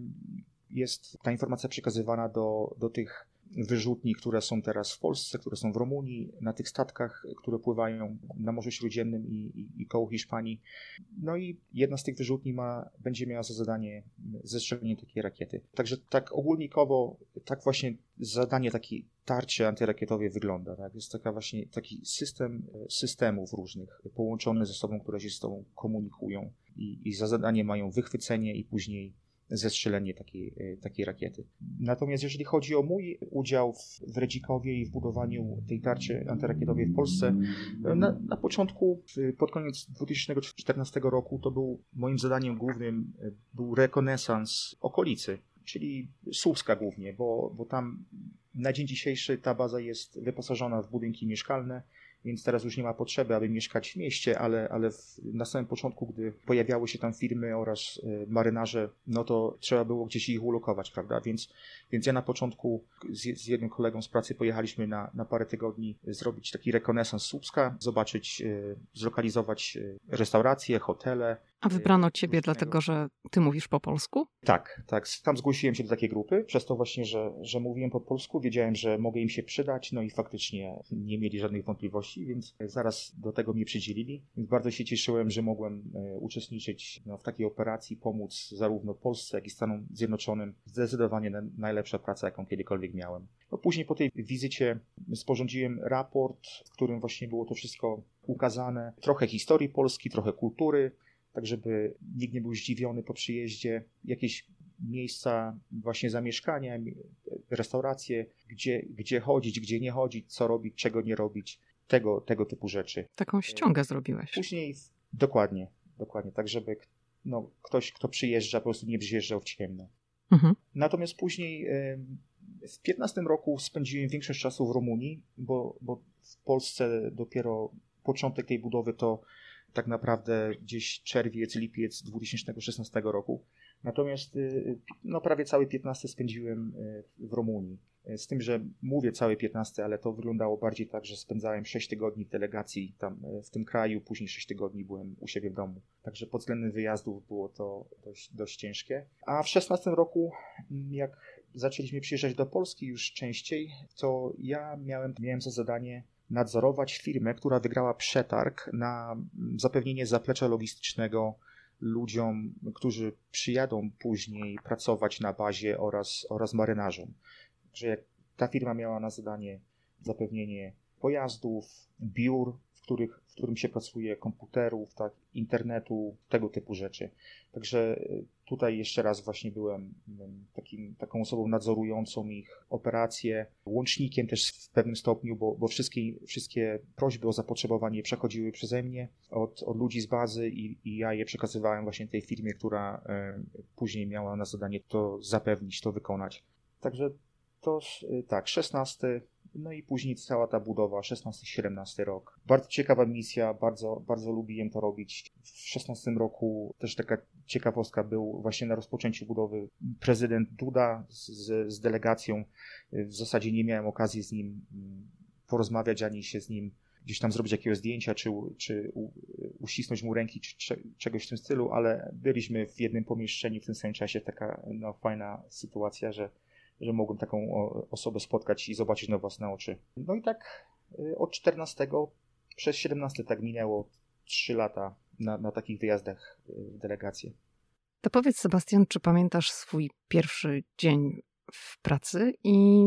jest ta informacja przekazywana do, do tych wyrzutni, które są teraz w Polsce, które są w Rumunii, na tych statkach, które pływają na Morzu Śródziemnym i, i, i koło Hiszpanii. No i jedna z tych wyrzutni ma, będzie miała za zadanie zestrzelenie takiej rakiety. Także tak ogólnikowo, tak właśnie zadanie takiej tarczy antyrakietowej wygląda. Tak? Jest taka właśnie taki system systemów różnych połączony ze sobą, które się z sobą komunikują i, i za zadanie mają wychwycenie i później zestrzelenie takiej, e, takiej rakiety. Natomiast jeżeli chodzi o mój udział w, w Redzikowie i w budowaniu tej tarczy antyrakietowej w Polsce, na, na początku, pod koniec 2014 roku, to był moim zadaniem głównym e, był rekonesans okolicy, czyli Słupska głównie, bo, bo tam na dzień dzisiejszy ta baza jest wyposażona w budynki mieszkalne, więc teraz już nie ma potrzeby, aby mieszkać w mieście, ale, ale w, na samym początku, gdy pojawiały się tam firmy oraz y, marynarze, no to trzeba było gdzieś ich ulokować, prawda? Więc, więc ja na początku z, z jednym kolegą z pracy pojechaliśmy na, na parę tygodni zrobić taki rekonesans Słupska, zobaczyć, y, zlokalizować y, restauracje, hotele, a wybrano ciebie dlatego, że ty mówisz po polsku? Tak, tak. Tam zgłosiłem się do takiej grupy, przez to właśnie, że, że mówiłem po polsku, wiedziałem, że mogę im się przydać, no i faktycznie nie mieli żadnych wątpliwości, więc zaraz do tego mnie przydzielili. Więc bardzo się cieszyłem, że mogłem e, uczestniczyć no, w takiej operacji, pomóc zarówno Polsce, jak i Stanom Zjednoczonym. Zdecydowanie najlepsza praca, jaką kiedykolwiek miałem. No, później po tej wizycie sporządziłem raport, w którym właśnie było to wszystko ukazane. Trochę historii Polski, trochę kultury, tak żeby nikt nie był zdziwiony po przyjeździe. Jakieś miejsca właśnie zamieszkania, restauracje, gdzie, gdzie chodzić, gdzie nie chodzić, co robić, czego nie robić, tego, tego typu rzeczy. Taką ściągę zrobiłeś. Później, dokładnie, dokładnie, tak żeby no, ktoś, kto przyjeżdża, po prostu nie przyjeżdżał w ciemno. Mhm. Natomiast później w 15 roku spędziłem większość czasu w Rumunii, bo, bo w Polsce dopiero początek tej budowy to tak naprawdę gdzieś czerwiec, lipiec 2016 roku. Natomiast y, no, prawie cały 15 spędziłem y, w Rumunii. Y, z tym, że mówię całe 15, ale to wyglądało bardziej tak, że spędzałem 6 tygodni w delegacji tam w tym kraju, później 6 tygodni byłem u siebie w domu. Także pod względem wyjazdów było to dość, dość ciężkie. A w 16 roku, mm, jak zaczęliśmy przyjeżdżać do Polski już częściej, to ja miałem, miałem za zadanie nadzorować firmę, która wygrała przetarg na zapewnienie zaplecza logistycznego ludziom, którzy przyjadą później pracować na bazie oraz, oraz marynarzom. Że jak ta firma miała na zadanie zapewnienie pojazdów, biur, w, których, którym się pracuje, komputerów, tak, internetu, tego typu rzeczy. Także e, tutaj jeszcze raz właśnie byłem takim, taką osobą nadzorującą ich operacje, łącznikiem też w pewnym stopniu, bo, bo wszystkie, wszystkie prośby o zapotrzebowanie przechodziły przeze mnie od, od ludzi z bazy i, i ja je przekazywałem właśnie tej firmie, która e, później miała na zadanie to zapewnić, to wykonać. Także to e, tak, 16 no i później cała ta budowa, 16-17 rok. Bardzo ciekawa misja, bardzo, bardzo lubiłem to robić. W 16 roku też taka ciekawostka był właśnie na rozpoczęciu budowy prezydent Duda z, z delegacją. W zasadzie nie miałem okazji z nim mm, porozmawiać, ani się z nim gdzieś tam zrobić jakiegoś zdjęcia, czy, czy uścisnąć mu ręki, czy czegoś w tym stylu, ale byliśmy w jednym pomieszczeniu w tym samym czasie. Taka no, fajna sytuacja, że że mogłem taką osobę spotkać i zobaczyć na własne oczy. No i tak y, od 14 przez 17 tak minęło 3 lata na, na takich wyjazdach y, w delegację. To powiedz, Sebastian, czy pamiętasz swój pierwszy dzień w pracy i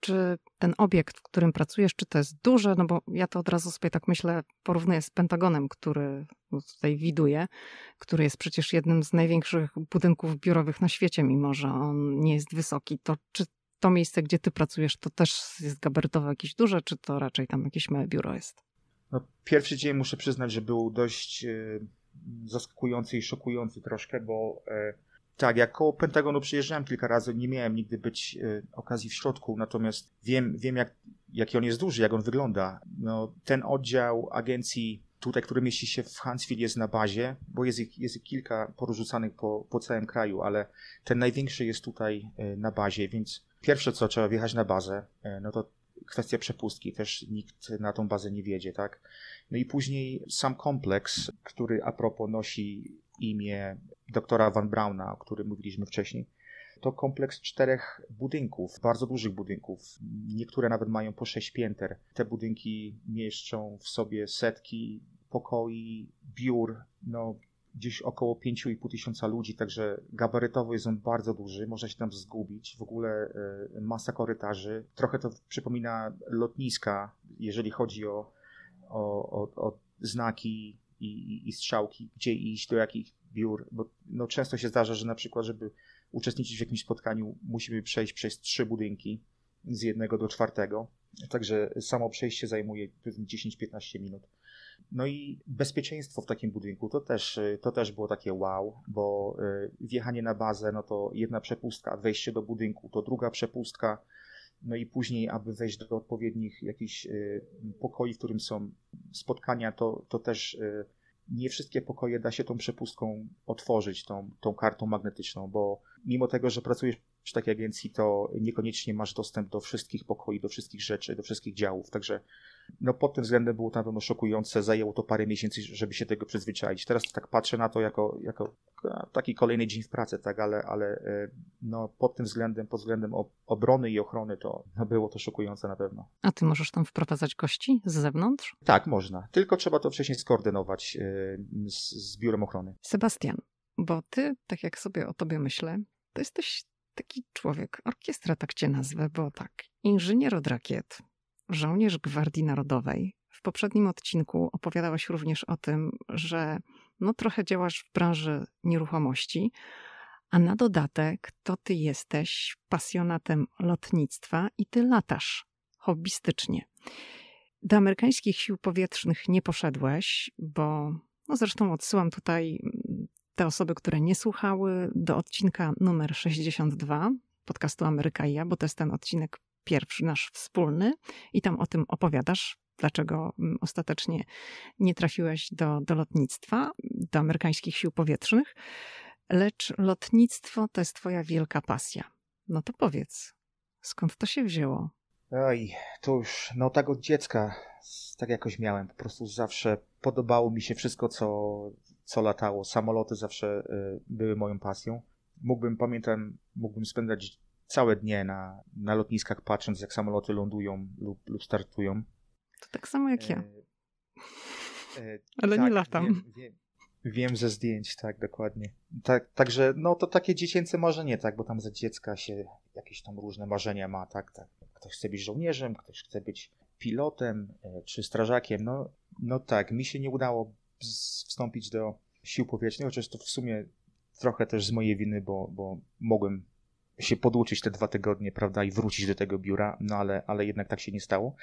czy ten obiekt, w którym pracujesz, czy to jest duże? No bo ja to od razu sobie tak myślę, porównuję z Pentagonem, który tutaj widuję, który jest przecież jednym z największych budynków biurowych na świecie, mimo że on nie jest wysoki. To czy to miejsce, gdzie ty pracujesz, to też jest gabarytowo jakieś duże, czy to raczej tam jakieś małe biuro jest? No, pierwszy dzień muszę przyznać, że był dość e, zaskakujący i szokujący troszkę, bo e, Tak, jak koło Pentagonu przyjeżdżałem kilka razy, nie miałem nigdy być y, okazji w środku, natomiast wiem, wiem jak, jaki on jest duży, jak on wygląda. No, ten oddział agencji tutaj, który mieści się w Huntsville jest na bazie, bo jest ich, jest ich kilka porzucanych po, po całym kraju, ale ten największy jest tutaj y, na bazie, więc pierwsze co trzeba wjechać na bazę, y, no to kwestia przepustki, też nikt na tą bazę nie wiedzie, tak? No i później sam kompleks, który a propos nosi imię doktora Van Brauna, o którym mówiliśmy wcześniej. To kompleks czterech budynków, bardzo dużych budynków. Niektóre nawet mają po sześć pięter. Te budynki mieszczą w sobie setki pokoi, biur, no gdzieś około 5,5 tysiąca ludzi, także gabarytowo jest on bardzo duży, można się tam zgubić. W ogóle e, masa korytarzy. Trochę to przypomina lotniska, jeżeli chodzi o, o, o, o znaki i, i, i, strzałki, gdzie iść, do jakich biur, bo no, często się zdarza, że na przykład, żeby uczestniczyć w jakimś spotkaniu, musimy przejść przez trzy budynki z jednego do czwartego, także samo przejście zajmuje 10-15 minut. No i bezpieczeństwo w takim budynku to też, to też było takie wow, bo y, wjechanie na bazę, no to jedna przepustka, wejście do budynku to druga przepustka, no i później, aby wejść do odpowiednich jakichś y, pokoi, w którym są spotkania, to, to też y, nie wszystkie pokoje da się tą przepustką otworzyć, tą, tą kartą magnetyczną, bo mimo tego, że pracujesz przy takiej agencji, to niekoniecznie masz dostęp do wszystkich pokoi, do wszystkich rzeczy, do wszystkich działów. Także no pod tym względem było to na pewno szokujące. Zajęło to parę miesięcy, żeby się tego przyzwyczaić. Teraz tak patrzę na to jako, jako taki kolejny dzień w pracy, tak, ale, ale e, no pod tym względem, pod względem obrony i ochrony to no, było to szokujące na pewno. A ty możesz tam wprowadzać gości z zewnątrz? Tak, można. Tylko trzeba to wcześniej skoordynować e, z, z biurem ochrony. Sebastian, bo ty, tak jak sobie o tobie myślę, to jesteś taki człowiek, orkiestra tak cię nazwę, bo tak, inżynier od rakiet, żołnierz Gwardii Narodowej. W poprzednim odcinku opowiadałeś również o tym, że no trochę działasz w branży nieruchomości, a na dodatek to ty jesteś pasjonatem lotnictwa i ty latasz hobbystycznie. Do amerykańskich sił powietrznych nie poszedłeś, bo no zresztą odsyłam tutaj te osoby, które nie słuchały, do odcinka numer 62 podcastu Ameryka i ja, bo to jest ten odcinek pierwszy, nasz wspólny, i tam o tym opowiadasz, dlaczego mm, ostatecznie nie trafiłeś do, do lotnictwa, do amerykańskich sił powietrznych, lecz lotnictwo to jest Twoja wielka pasja. No to powiedz, skąd to się wzięło? Oj, to już, no tak od dziecka, tak jakoś miałem. Po prostu zawsze podobało mi się wszystko, co, co latało. Samoloty zawsze y, były moją pasją. Mógłbym, pamiętam, mógłbym spędzać całe dnie na, na lotniskach, patrząc jak samoloty lądują lub, lub startują. To tak samo jak ja. E, e, Ale tak, nie latam. Wiem, wiem, wiem, ze zdjęć, tak, dokładnie. Tak, także, no to takie dziecięce marzenie, tak, bo tam za dziecka się jakieś tam różne marzenia ma, tak, tak. Ktoś chce być żołnierzem, ktoś chce być pilotem e, czy strażakiem. No, no tak, mi się nie udało wstąpić do sił powietrznych, chociaż to w sumie trochę też z mojej winy, bo, bo mogłem się podłuczyć te dwa tygodnie, prawda, i wrócić do tego biura, no ale, ale jednak tak się nie stało.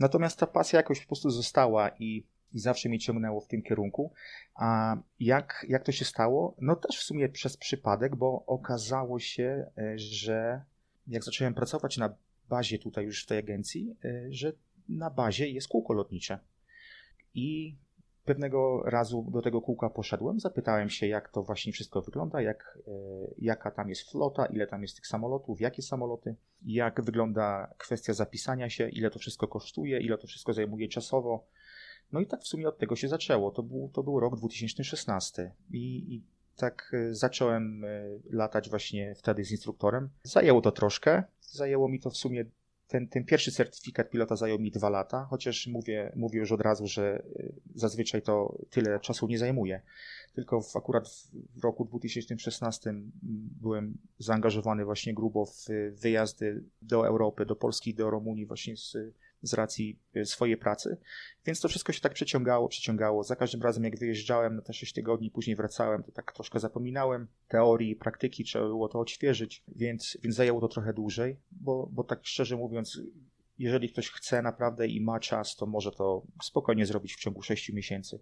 Natomiast ta pasja jakoś po prostu została i, i zawsze mnie ciągnęło w tym kierunku. A jak, jak to się stało? No też w sumie przez przypadek, bo okazało się, e, że jak zacząłem pracować na bazie tutaj już w tej agencji, e, że na bazie jest kółko lotnicze. I Pewnego razu do tego kółka poszedłem, zapytałem się, jak to właśnie wszystko wygląda, jak, e, jaka tam jest flota, ile tam jest tych samolotów, jakie samoloty, jak wygląda kwestia zapisania się, ile to wszystko kosztuje, ile to wszystko zajmuje czasowo. No i tak w sumie od tego się zaczęło. To był, to był rok 2016 i, i tak e, zacząłem e, latać właśnie wtedy z instruktorem. Zajęło to troszkę. Zajęło mi to w sumie ten, ten pierwszy certyfikat pilota zajął mi dwa lata, chociaż mówię, mówię już od razu, że y, zazwyczaj to tyle czasu nie zajmuje. Tylko w, akurat w roku 2016 byłem zaangażowany właśnie grubo w wyjazdy do Europy, do Polski, do Rumunii właśnie z z racji e, swojej pracy. Więc to wszystko się tak przeciągało, przeciągało. Za każdym razem, jak wyjeżdżałem na te 6 tygodni, później wracałem, to tak troszkę zapominałem teorii, praktyki, trzeba było to odświeżyć, więc, więc zajęło to trochę dłużej, bo, bo tak szczerze mówiąc, jeżeli ktoś chce naprawdę i ma czas, to może to spokojnie zrobić w ciągu 6 miesięcy.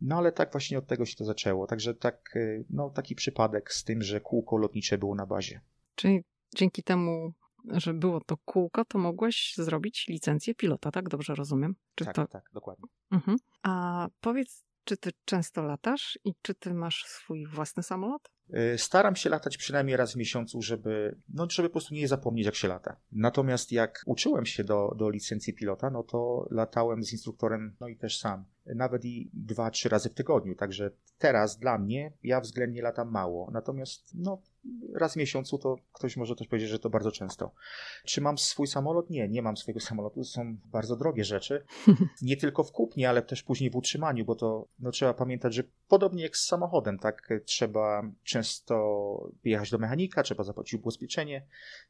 No ale tak właśnie od tego się to zaczęło. Także tak, y, no, taki przypadek z tym, że kółko lotnicze było na bazie. Czyli dzięki temu, że było to kółko, to mogłeś zrobić licencję pilota, tak? Dobrze rozumiem? Czy tak, to... tak, dokładnie. Mhm. A powiedz, czy ty często latasz i czy ty masz swój własny samolot? Y, staram się latać przynajmniej raz w miesiącu, żeby, no, żeby po prostu nie zapomnieć, jak się lata. Natomiast jak uczyłem się do, do licencji pilota, no to latałem z instruktorem, no i też sam. Nawet i dwa, trzy razy w tygodniu. Także teraz dla mnie ja względnie latam mało. Natomiast no, raz w miesiącu to ktoś może też powiedzieć, że to bardzo często. Czy mam swój samolot? Nie, nie mam swojego samolotu. To są bardzo drogie rzeczy. <laughs> Nie tylko w kupnie, ale też później w utrzymaniu, bo to no, trzeba pamiętać, że podobnie jak z samochodem, tak? Trzeba często jechać do mechanika, trzeba zapłacić ubezpieczenie.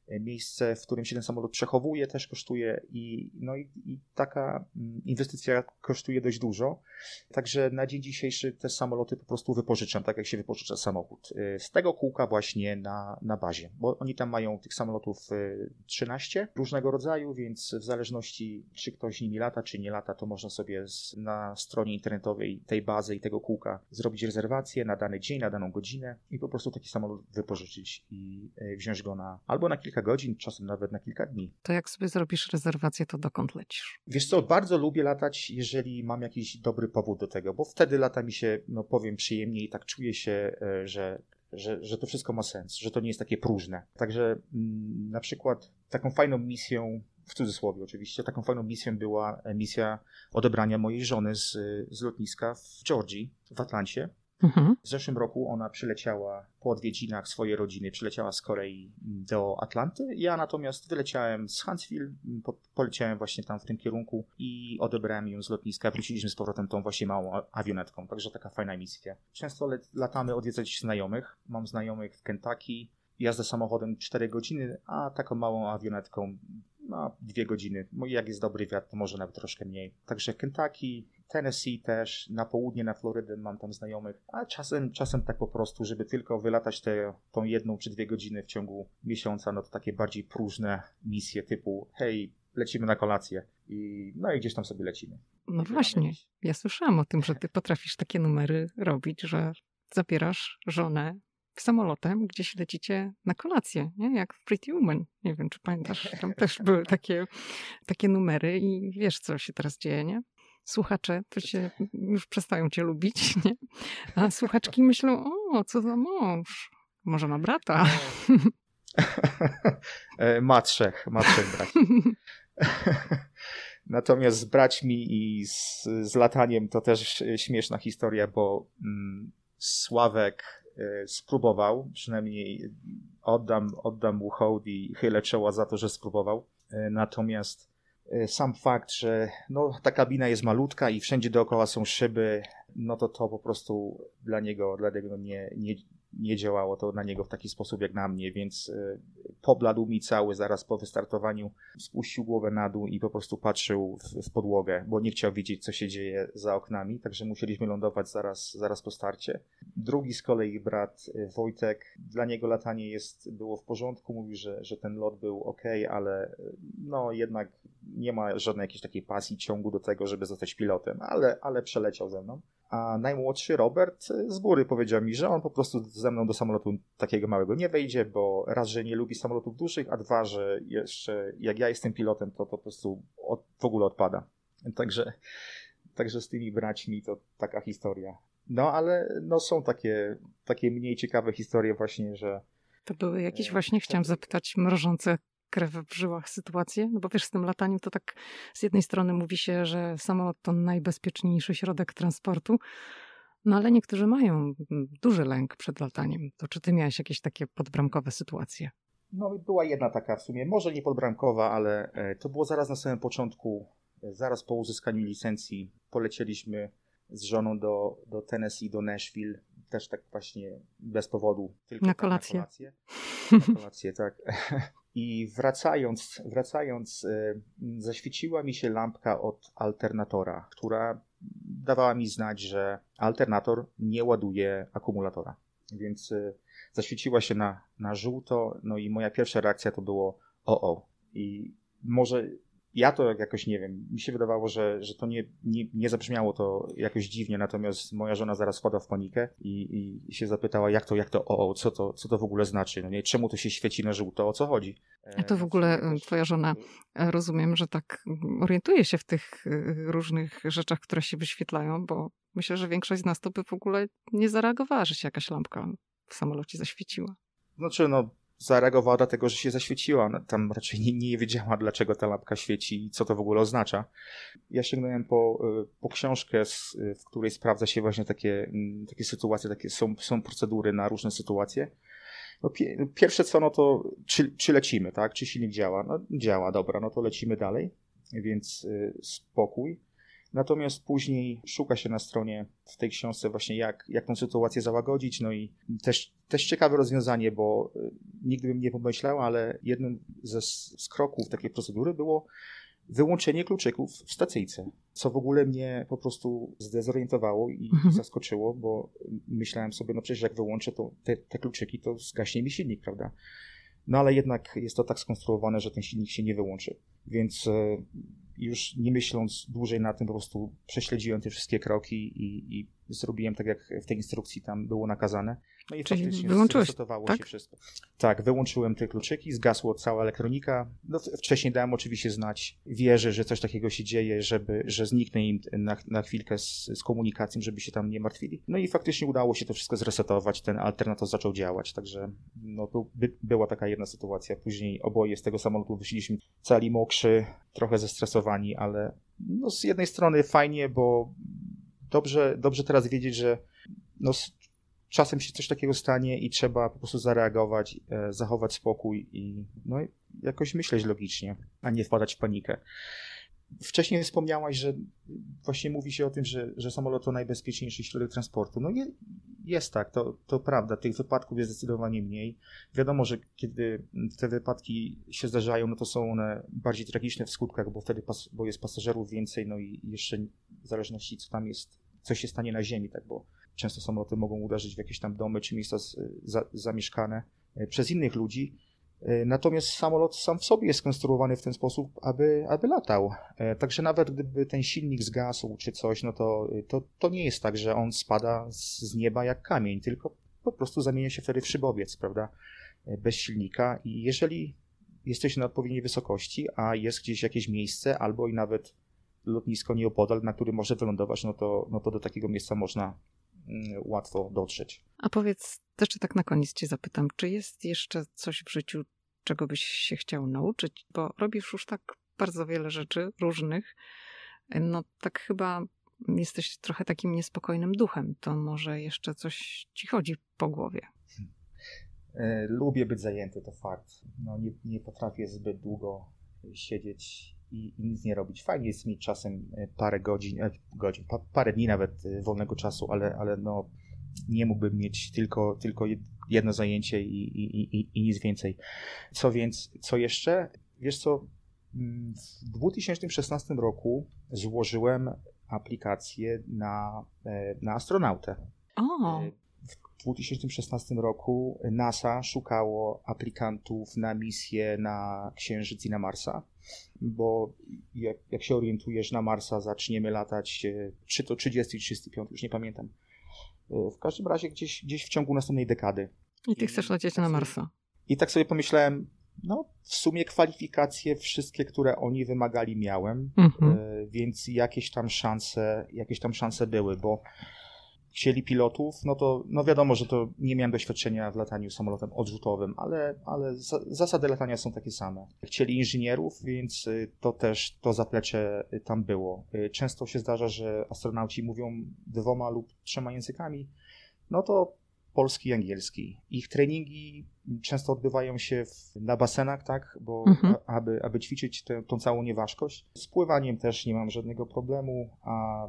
Miejsce, w którym się ten samolot przechowuje, też kosztuje i, no i, i taka mm, inwestycja kosztuje dość dużo. Także na dzień dzisiejszy te samoloty po prostu wypożyczam, tak jak się wypożycza samochód. Z tego kółka właśnie na, na bazie, bo oni tam mają tych samolotów 13 y, różnego rodzaju, więc w zależności czy ktoś nimi lata, czy nie lata, to można sobie na stronie internetowej tej bazy i tego kółka zrobić rezerwację na dany dzień, na daną godzinę i po prostu taki samolot wypożyczyć i y, wziąć go na albo na kilka godzin, czasem nawet na kilka dni. To jak sobie zrobisz rezerwację, to dokąd lecisz? Wiesz co, bardzo lubię latać, jeżeli mam jakiś dobry powód do tego, bo wtedy lata mi się, no powiem, przyjemniej, tak czuję się, e, że że, że to wszystko ma sens, że to nie jest takie próżne. Także mm, na przykład taką fajną misją, w cudzysłowie oczywiście, taką fajną misją była misja odebrania mojej żony z, z lotniska w Georgii, w Atlancie. Mhm. W zeszłym roku ona przyleciała po odwiedzinach swojej rodziny, przyleciała z Korei do Atlanty. Ja natomiast wyleciałem z Huntsville, po, poleciałem właśnie tam w tym kierunku i odebrałem ją z lotniska. Wróciliśmy z powrotem tą właśnie małą awionetką, także taka fajna misja. Często latamy odwiedzać znajomych. Mam znajomych w Kentucky. Jazdę samochodem 4 godziny, a taką małą awionetką no, dwie godziny. Jak jest dobry wiatr, to może nawet troszkę mniej. Także Kentucky, Tennessee też, na południe, na Florydę mam tam znajomych, a czasem, czasem tak po prostu, żeby tylko wylatać tę tą jedną czy dwie godziny w ciągu miesiąca, no to takie bardziej próżne misje typu hej, lecimy na kolację i no i gdzieś tam sobie lecimy. No właśnie, ja słyszałam o tym, że ty potrafisz takie numery robić, że zabierasz żonę samolotem, gdzieś lecicie na kolację, nie? jak w Pretty Woman. Nie wiem, czy pamiętasz, tam <laughs> też były takie, takie numery i wiesz, co się teraz dzieje, nie? Słuchacze to się już przestają cię lubić, <laughs> nie? A słuchaczki myślą, o, co za mąż, może ma brata. <laughs> E, ma trzech, ma trzech braci. Natomiast z braćmi i z, z lataniem to też śmieszna historia, bo mm, Sławek spróbował, przynajmniej oddam, oddam mu hołd i chylę czoła za to, że spróbował. E, natomiast e, sam fakt, że no, ta kabina jest malutka i wszędzie dookoła są szyby, no to to po prostu dla niego, dla niego nie, nie, nie działało to na niego w taki sposób jak na mnie, więc e, pobladł mi cały zaraz po wystartowaniu, spuścił głowę na dół i po prostu patrzył w, w, podłogę, bo nie chciał wiedzieć, co się dzieje za oknami, także musieliśmy lądować zaraz, zaraz po starcie. Drugi z kolei brat e, Wojtek, dla niego latanie jest, było w porządku, mówił, że, że ten lot był ok, ale e, no jednak nie ma żadnej jakiejś takiej pasji, ciągu do tego, żeby zostać pilotem, ale, ale przeleciał ze mną. A najmłodszy Robert z góry powiedział mi, że on po prostu ze mną do samolotu takiego małego nie wejdzie, bo raz, że nie lubi samolotów dużych, a dwa, że jeszcze jak ja jestem pilotem, to, to po prostu od, w ogóle odpada. Także, także z tymi braćmi to taka historia. No ale no, są takie, takie mniej ciekawe historie właśnie, że to były jakieś e, właśnie, chciałam zapytać, mrożące krew w żyłach sytuację? No bo wiesz, z tym lataniem to tak z jednej strony mówi się, że samolot to najbezpieczniejszy środek transportu, no ale niektórzy mają duży lęk przed lataniem. To czy ty miałeś jakieś takie podbramkowe sytuacje? No była jedna taka w sumie, może nie podbramkowa, ale e, to było zaraz na samym początku, e, zaraz po uzyskaniu licencji polecieliśmy z żoną do, do Tennessee, do Nashville, też tak właśnie bez powodu. Tylko na kolację. Tak na kolację, na kolację tak. <laughs> I wracając, wracając, y, zaświeciła mi się lampka od alternatora, która dawała mi znać, że alternator nie ładuje akumulatora. Więc y, zaświeciła się na, na żółto, no i moja pierwsza reakcja to było o o. I może ja to jakoś nie wiem, mi się wydawało, że, że to nie, nie, nie zabrzmiało to jakoś dziwnie, natomiast moja żona zaraz wpadła w panikę i, i się zapytała, jak to, jak to, o, co to, co to w ogóle znaczy, no nie, czemu to się świeci na żółto, o co chodzi. A to w ogóle twoja żona, rozumiem, że tak orientuje się w tych różnych rzeczach, które się wyświetlają, bo myślę, że większość z nas to by w ogóle nie zareagowała, że się jakaś lampka w samolocie zaświeciła. Znaczy, no zareagowała dlatego, że się zaświeciła. No, tam raczej nie, nie wiedziała, dlaczego ta lampka świeci i co to w ogóle oznacza. Ja sięgnąłem po, y, po książkę, w której sprawdza się właśnie takie, mm, takie sytuacje, takie są, są procedury na różne sytuacje. No, pierwsze co, no to czy, czy lecimy, tak? Czy silnik działa? No działa, dobra, no to lecimy dalej, więc y, spokój. Natomiast później szuka się na stronie w tej książce właśnie jak, jak tą sytuację załagodzić, no i też, też ciekawe rozwiązanie, bo y, nigdy bym nie pomyślał, ale jednym ze, z kroków takiej procedury było wyłączenie kluczyków w stacyjce, co w ogóle mnie po prostu zdezorientowało i mhm. zaskoczyło, bo myślałem sobie, no przecież jak wyłączę to, te, te kluczyki, to zgaśnie mi silnik, prawda? No ale jednak jest to tak skonstruowane, że ten silnik się nie wyłączy. Więc y, już nie myśląc dłużej na tym, po prostu prześledziłem te wszystkie kroki i, i zrobiłem tak, jak w tej instrukcji tam było nakazane. No i Czyli wyłączyłeś, tak? się wszystko. Tak, wyłączyłem te kluczyki, zgasło cała elektronika. No, wcześniej dałem oczywiście znać wieży, że coś takiego się dzieje, żeby, że zniknę im na, na chwilkę z, z komunikacją, żeby się tam nie martwili. No i faktycznie udało się to wszystko zresetować, ten alternator zaczął działać, także no, by, była taka jedna sytuacja. Później oboje z tego samolotu wyszliśmy cali mokrzy, trochę zestresowani, ale no, z jednej strony fajnie, bo dobrze, dobrze teraz wiedzieć, że no, czasem się coś takiego stanie i trzeba po prostu zareagować, e, zachować spokój i no, jakoś myśleć logicznie, a nie wpadać w panikę. Wcześniej wspomniałaś, że właśnie mówi się o tym, że, że samolot to najbezpieczniejszy środek transportu. No je, jest tak, to, to prawda. Tych wypadków jest zdecydowanie mniej. Wiadomo, że kiedy te wypadki się zdarzają, no to są one bardziej tragiczne w skutkach, bo wtedy pas, bo jest pasażerów więcej, no i jeszcze w zależności co tam jest, co się stanie na ziemi, tak, bo Często samoloty mogą uderzyć w jakieś tam domy czy miejsca za, zamieszkane e, przez innych ludzi. E, natomiast samolot sam w sobie jest skonstruowany w ten sposób, aby, aby latał. E, także nawet gdyby ten silnik zgasł czy coś, no to, to, to nie jest tak, że on spada z nieba jak kamień, tylko po prostu zamienia się wtedy w szybowiec, prawda? Bez silnika. I jeżeli jesteś na odpowiedniej wysokości, a jest gdzieś jakieś miejsce, albo i nawet lotnisko nieopodal, na którym może wylądować, no to, no to do takiego miejsca można łatwo dotrzeć. A powiedz, też tak na koniec cię zapytam, czy jest jeszcze coś w życiu, czego byś się chciał nauczyć? Bo robisz już tak bardzo wiele rzeczy różnych. No tak chyba jesteś trochę takim niespokojnym duchem. To może jeszcze coś ci chodzi po głowie. E, lubię być zajęty, to fakt. No, nie, nie potrafię zbyt długo siedzieć i, i, nic nie robić. Fajnie jest mieć czasem e, parę godzin, e, godzin pa, parę dni nawet e, wolnego czasu, ale, ale no, nie mógłbym mieć tylko, tylko jedno zajęcie i, i, i, i nic więcej. Co więc, co jeszcze? Wiesz co, mm, w 2016 roku złożyłem aplikację na, na astronautę. O. W 2016 roku NASA szukało aplikantów na misję na Księżyc i na Marsa bo jak, jak się orientujesz, na Marsa zaczniemy latać, e, czy to 30, 35, już nie pamiętam. E, w każdym razie gdzieś, gdzieś w ciągu następnej dekady. I ty chcesz lecieć na Marsa. I tak sobie pomyślałem, no w sumie kwalifikacje wszystkie, które oni wymagali miałem, mhm. E, więc jakieś tam szanse, jakieś tam szanse były, bo chcieli pilotów, no to no wiadomo, że to nie miałem doświadczenia w lataniu samolotem odrzutowym, ale, ale zasady latania są takie same. Chcieli inżynierów, więc y, to też to zaplecze y, tam było. Y, często się zdarza, że astronauci mówią dwoma lub trzema językami, no to polski i angielski. Ich treningi często odbywają się w, na basenach, tak, bo mhm. a, aby, aby ćwiczyć tę, tą całą nieważkość. Z pływaniem też nie mam żadnego problemu, a...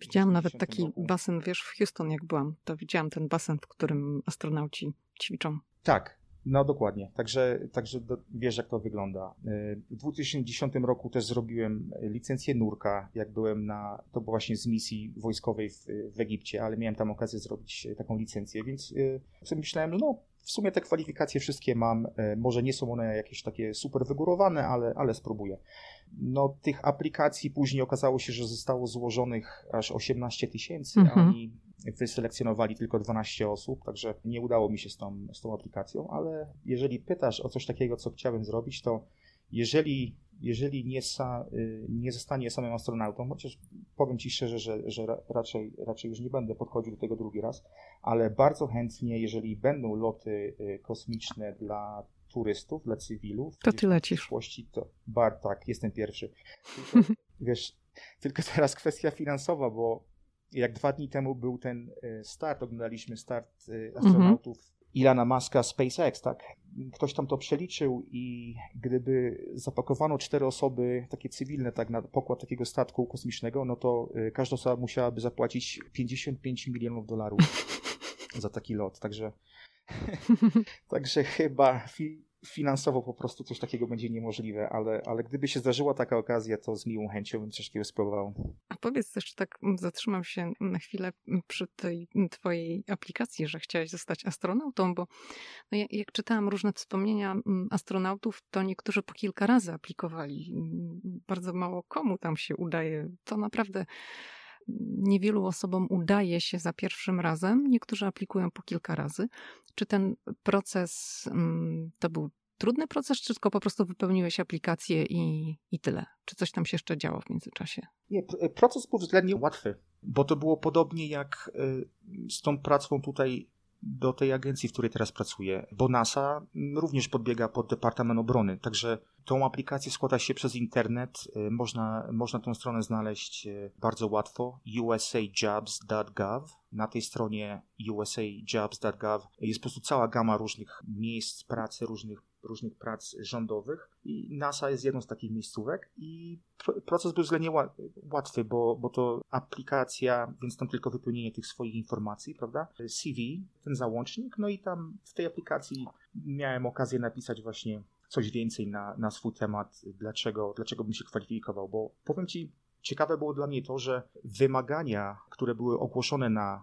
Widziałam nawet taki roku... basen, wiesz, w Houston jak byłam, to widziałam ten basen, w którym astronauci ćwiczą. Tak, no dokładnie, także, także do, wiesz jak to wygląda. Y, w 2010 roku też zrobiłem licencję nurka, jak byłem na, to było właśnie z misji wojskowej w, w Egipcie, ale miałem tam okazję zrobić taką licencję, więc y, sobie myślałem, no w sumie te kwalifikacje wszystkie mam, y, może nie są one jakieś takie super wygórowane, ale, ale spróbuję. No, tych aplikacji później okazało się, że zostało złożonych aż 18 tysięcy, mhm. a oni wyselekcjonowali tylko 12 osób, także nie udało mi się z tą, z tą aplikacją, ale jeżeli pytasz o coś takiego, co chciałem zrobić, to jeżeli, jeżeli nie, sa, y, nie zostanie samym astronautą, chociaż powiem Ci szczerze, że, że raczej, raczej już nie będę podchodził do tego drugi raz, ale bardzo chętnie, jeżeli będą loty y, kosmiczne dla turystów, dla cywilów. To ty lecisz. To bar, tak, jestem pierwszy. <laughs> Tylko, wiesz, tylko teraz kwestia finansowa, bo jak dwa dni temu był ten y, start, oglądaliśmy start astronautów mhm. Ilana Maska SpaceX, tak? Ktoś tam to przeliczył i gdyby zapakowano cztery osoby, takie cywilne, tak, na pokład takiego statku kosmicznego, no to y, każda osoba musiałaby zapłacić 55 milionów dolarów <laughs> za taki lot. Także, <laughs> także chyba finansowo po prostu coś takiego będzie niemożliwe, ale, ale gdyby się zdarzyła taka okazja, to z miłą chęcią bym coś takiego spróbował. A powiedz też, tak zatrzymam się na chwilę przy tej twojej aplikacji, że chciałeś zostać astronautą, bo no jak, jak czytałam różne wspomnienia astronautów, to niektórzy po kilka razy aplikowali. Bardzo mało komu tam się udaje. To naprawdę niewielu osobom udaje się za pierwszym razem, niektórzy aplikują po kilka razy. Czy ten proces mm, to był trudny proces, czy tylko po prostu wypełniłeś aplikację i, i tyle? Czy coś tam się jeszcze działo w międzyczasie? Nie, proces był względnie łatwy, bo to było podobnie jak y, z tą pracą tutaj do tej agencji, w której teraz pracuję, bo NASA również podbiega pod Departament Obrony, także tą aplikację składa się przez internet, y, można, można tę stronę znaleźć y, bardzo łatwo, usajobs.gov. Na tej stronie usajobs.gov jest po prostu cała gama różnych miejsc pracy, różnych różnych prac rządowych. I NASA jest jedną z takich miejscówek. I proces był względnie łatwy, bo, bo to aplikacja, więc tam tylko wypełnienie tych swoich informacji, prawda? CV, ten załącznik, no i tam w tej aplikacji miałem okazję napisać właśnie coś więcej na, na swój temat, dlaczego, dlaczego bym się kwalifikował, bo powiem Ci, ciekawe było dla mnie to, że wymagania, które były ogłoszone na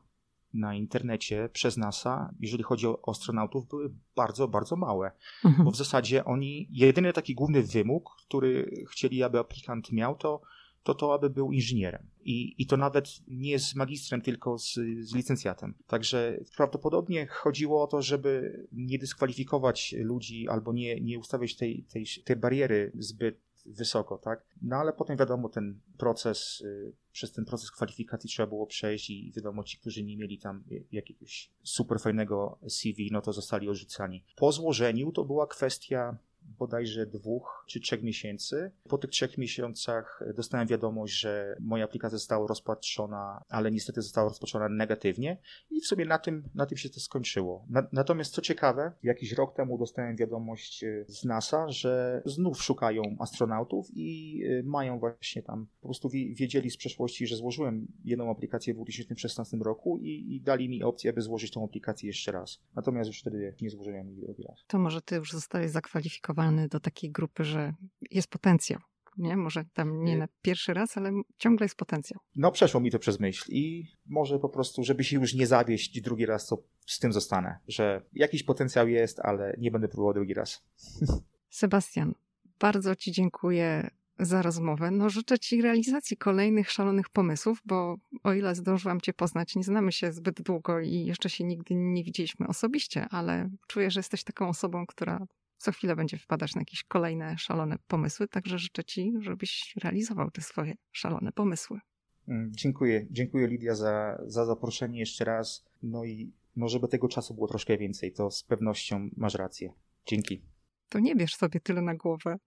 na internecie przez NASA, jeżeli chodzi o astronautów, były bardzo, bardzo małe. Mhm. Bo w zasadzie oni, jedyny taki główny wymóg, który chcieli, aby aplikant miał, to to, to aby był inżynierem. I, I to nawet nie z magistrem, tylko z, z licencjatem. Także prawdopodobnie chodziło o to, żeby nie dyskwalifikować ludzi albo nie, nie ustawiać tej, tej, tej bariery zbyt wysoko, tak? No ale potem wiadomo, ten proces, y, przez ten proces kwalifikacji trzeba było przejść i wiadomo, ci, którzy nie mieli tam jakiegoś super fajnego CV, no to zostali odrzucani. Po złożeniu to była kwestia bodajże dwóch czy trzech miesięcy. Po tych trzech miesiącach dostałem wiadomość, że moja aplikacja została rozpatrzona, ale niestety została rozpatrzona negatywnie i w sumie na tym, na tym się to skończyło. Na, natomiast co ciekawe, jakiś rok temu dostałem wiadomość e, z NASA, że znów szukają astronautów i e, mają właśnie tam, po prostu wiedzieli z przeszłości, że złożyłem jedną aplikację w 2016 roku i, i dali mi opcję, aby złożyć tą aplikację jeszcze raz. Natomiast już wtedy nie złożyłem jej drugi raz. To może ty już zostałeś zakwalifikowany do takiej grupy, że jest potencjał. Nie? Może tam nie y- na pierwszy raz, ale ciągle jest potencjał. No, przeszło mi to przez myśl i może po prostu, żeby się już nie zawieść drugi raz, to z tym zostanę, że jakiś potencjał jest, ale nie będę próbował drugi raz. <laughs> Sebastian, bardzo Ci dziękuję za rozmowę. No, życzę Ci realizacji kolejnych szalonych pomysłów, bo o ile zdążyłam Cię poznać, nie znamy się zbyt długo i jeszcze się nigdy nie widzieliśmy osobiście, ale czuję, że jesteś taką osobą, która co chwilę będzie wpadać na jakieś kolejne szalone pomysły, także życzę Ci, żebyś realizował te swoje szalone pomysły. Mm, dziękuję. Dziękuję Lidia za, za zaproszenie jeszcze raz. No i no, żeby tego czasu było troszkę więcej, to z pewnością masz rację. Dzięki. To nie bierz sobie tyle na głowę.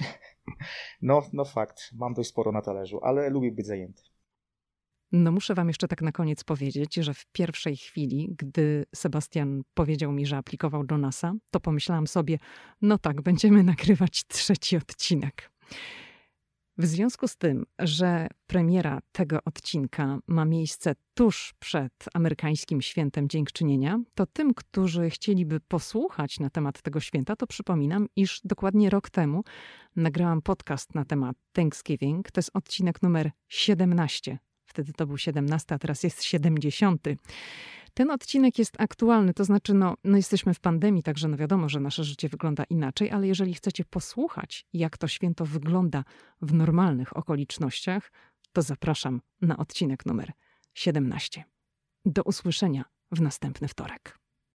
<laughs> No, no fakt. Mam dość sporo na talerzu, ale lubię być zajęty. No muszę wam jeszcze tak na koniec powiedzieć, że w pierwszej chwili, gdy Sebastian powiedział mi, że aplikował do NASA, to pomyślałam sobie, no tak, będziemy <laughs> nagrywać trzeci odcinek. W związku z tym, że premiera tego odcinka ma miejsce tuż przed amerykańskim świętem Dziękczynienia, to tym, którzy chcieliby posłuchać na temat tego święta, to przypominam, iż dokładnie rok temu nagrałam podcast na temat Thanksgiving. To jest odcinek numer 17 Wtedy to był 17, a teraz jest 70. Ten odcinek jest aktualny, to znaczy, no, no jesteśmy w pandemii, także no wiadomo, że nasze życie wygląda inaczej, ale jeżeli chcecie posłuchać, jak to święto wygląda w normalnych okolicznościach, to zapraszam na odcinek numer 17. Do usłyszenia w następny wtorek.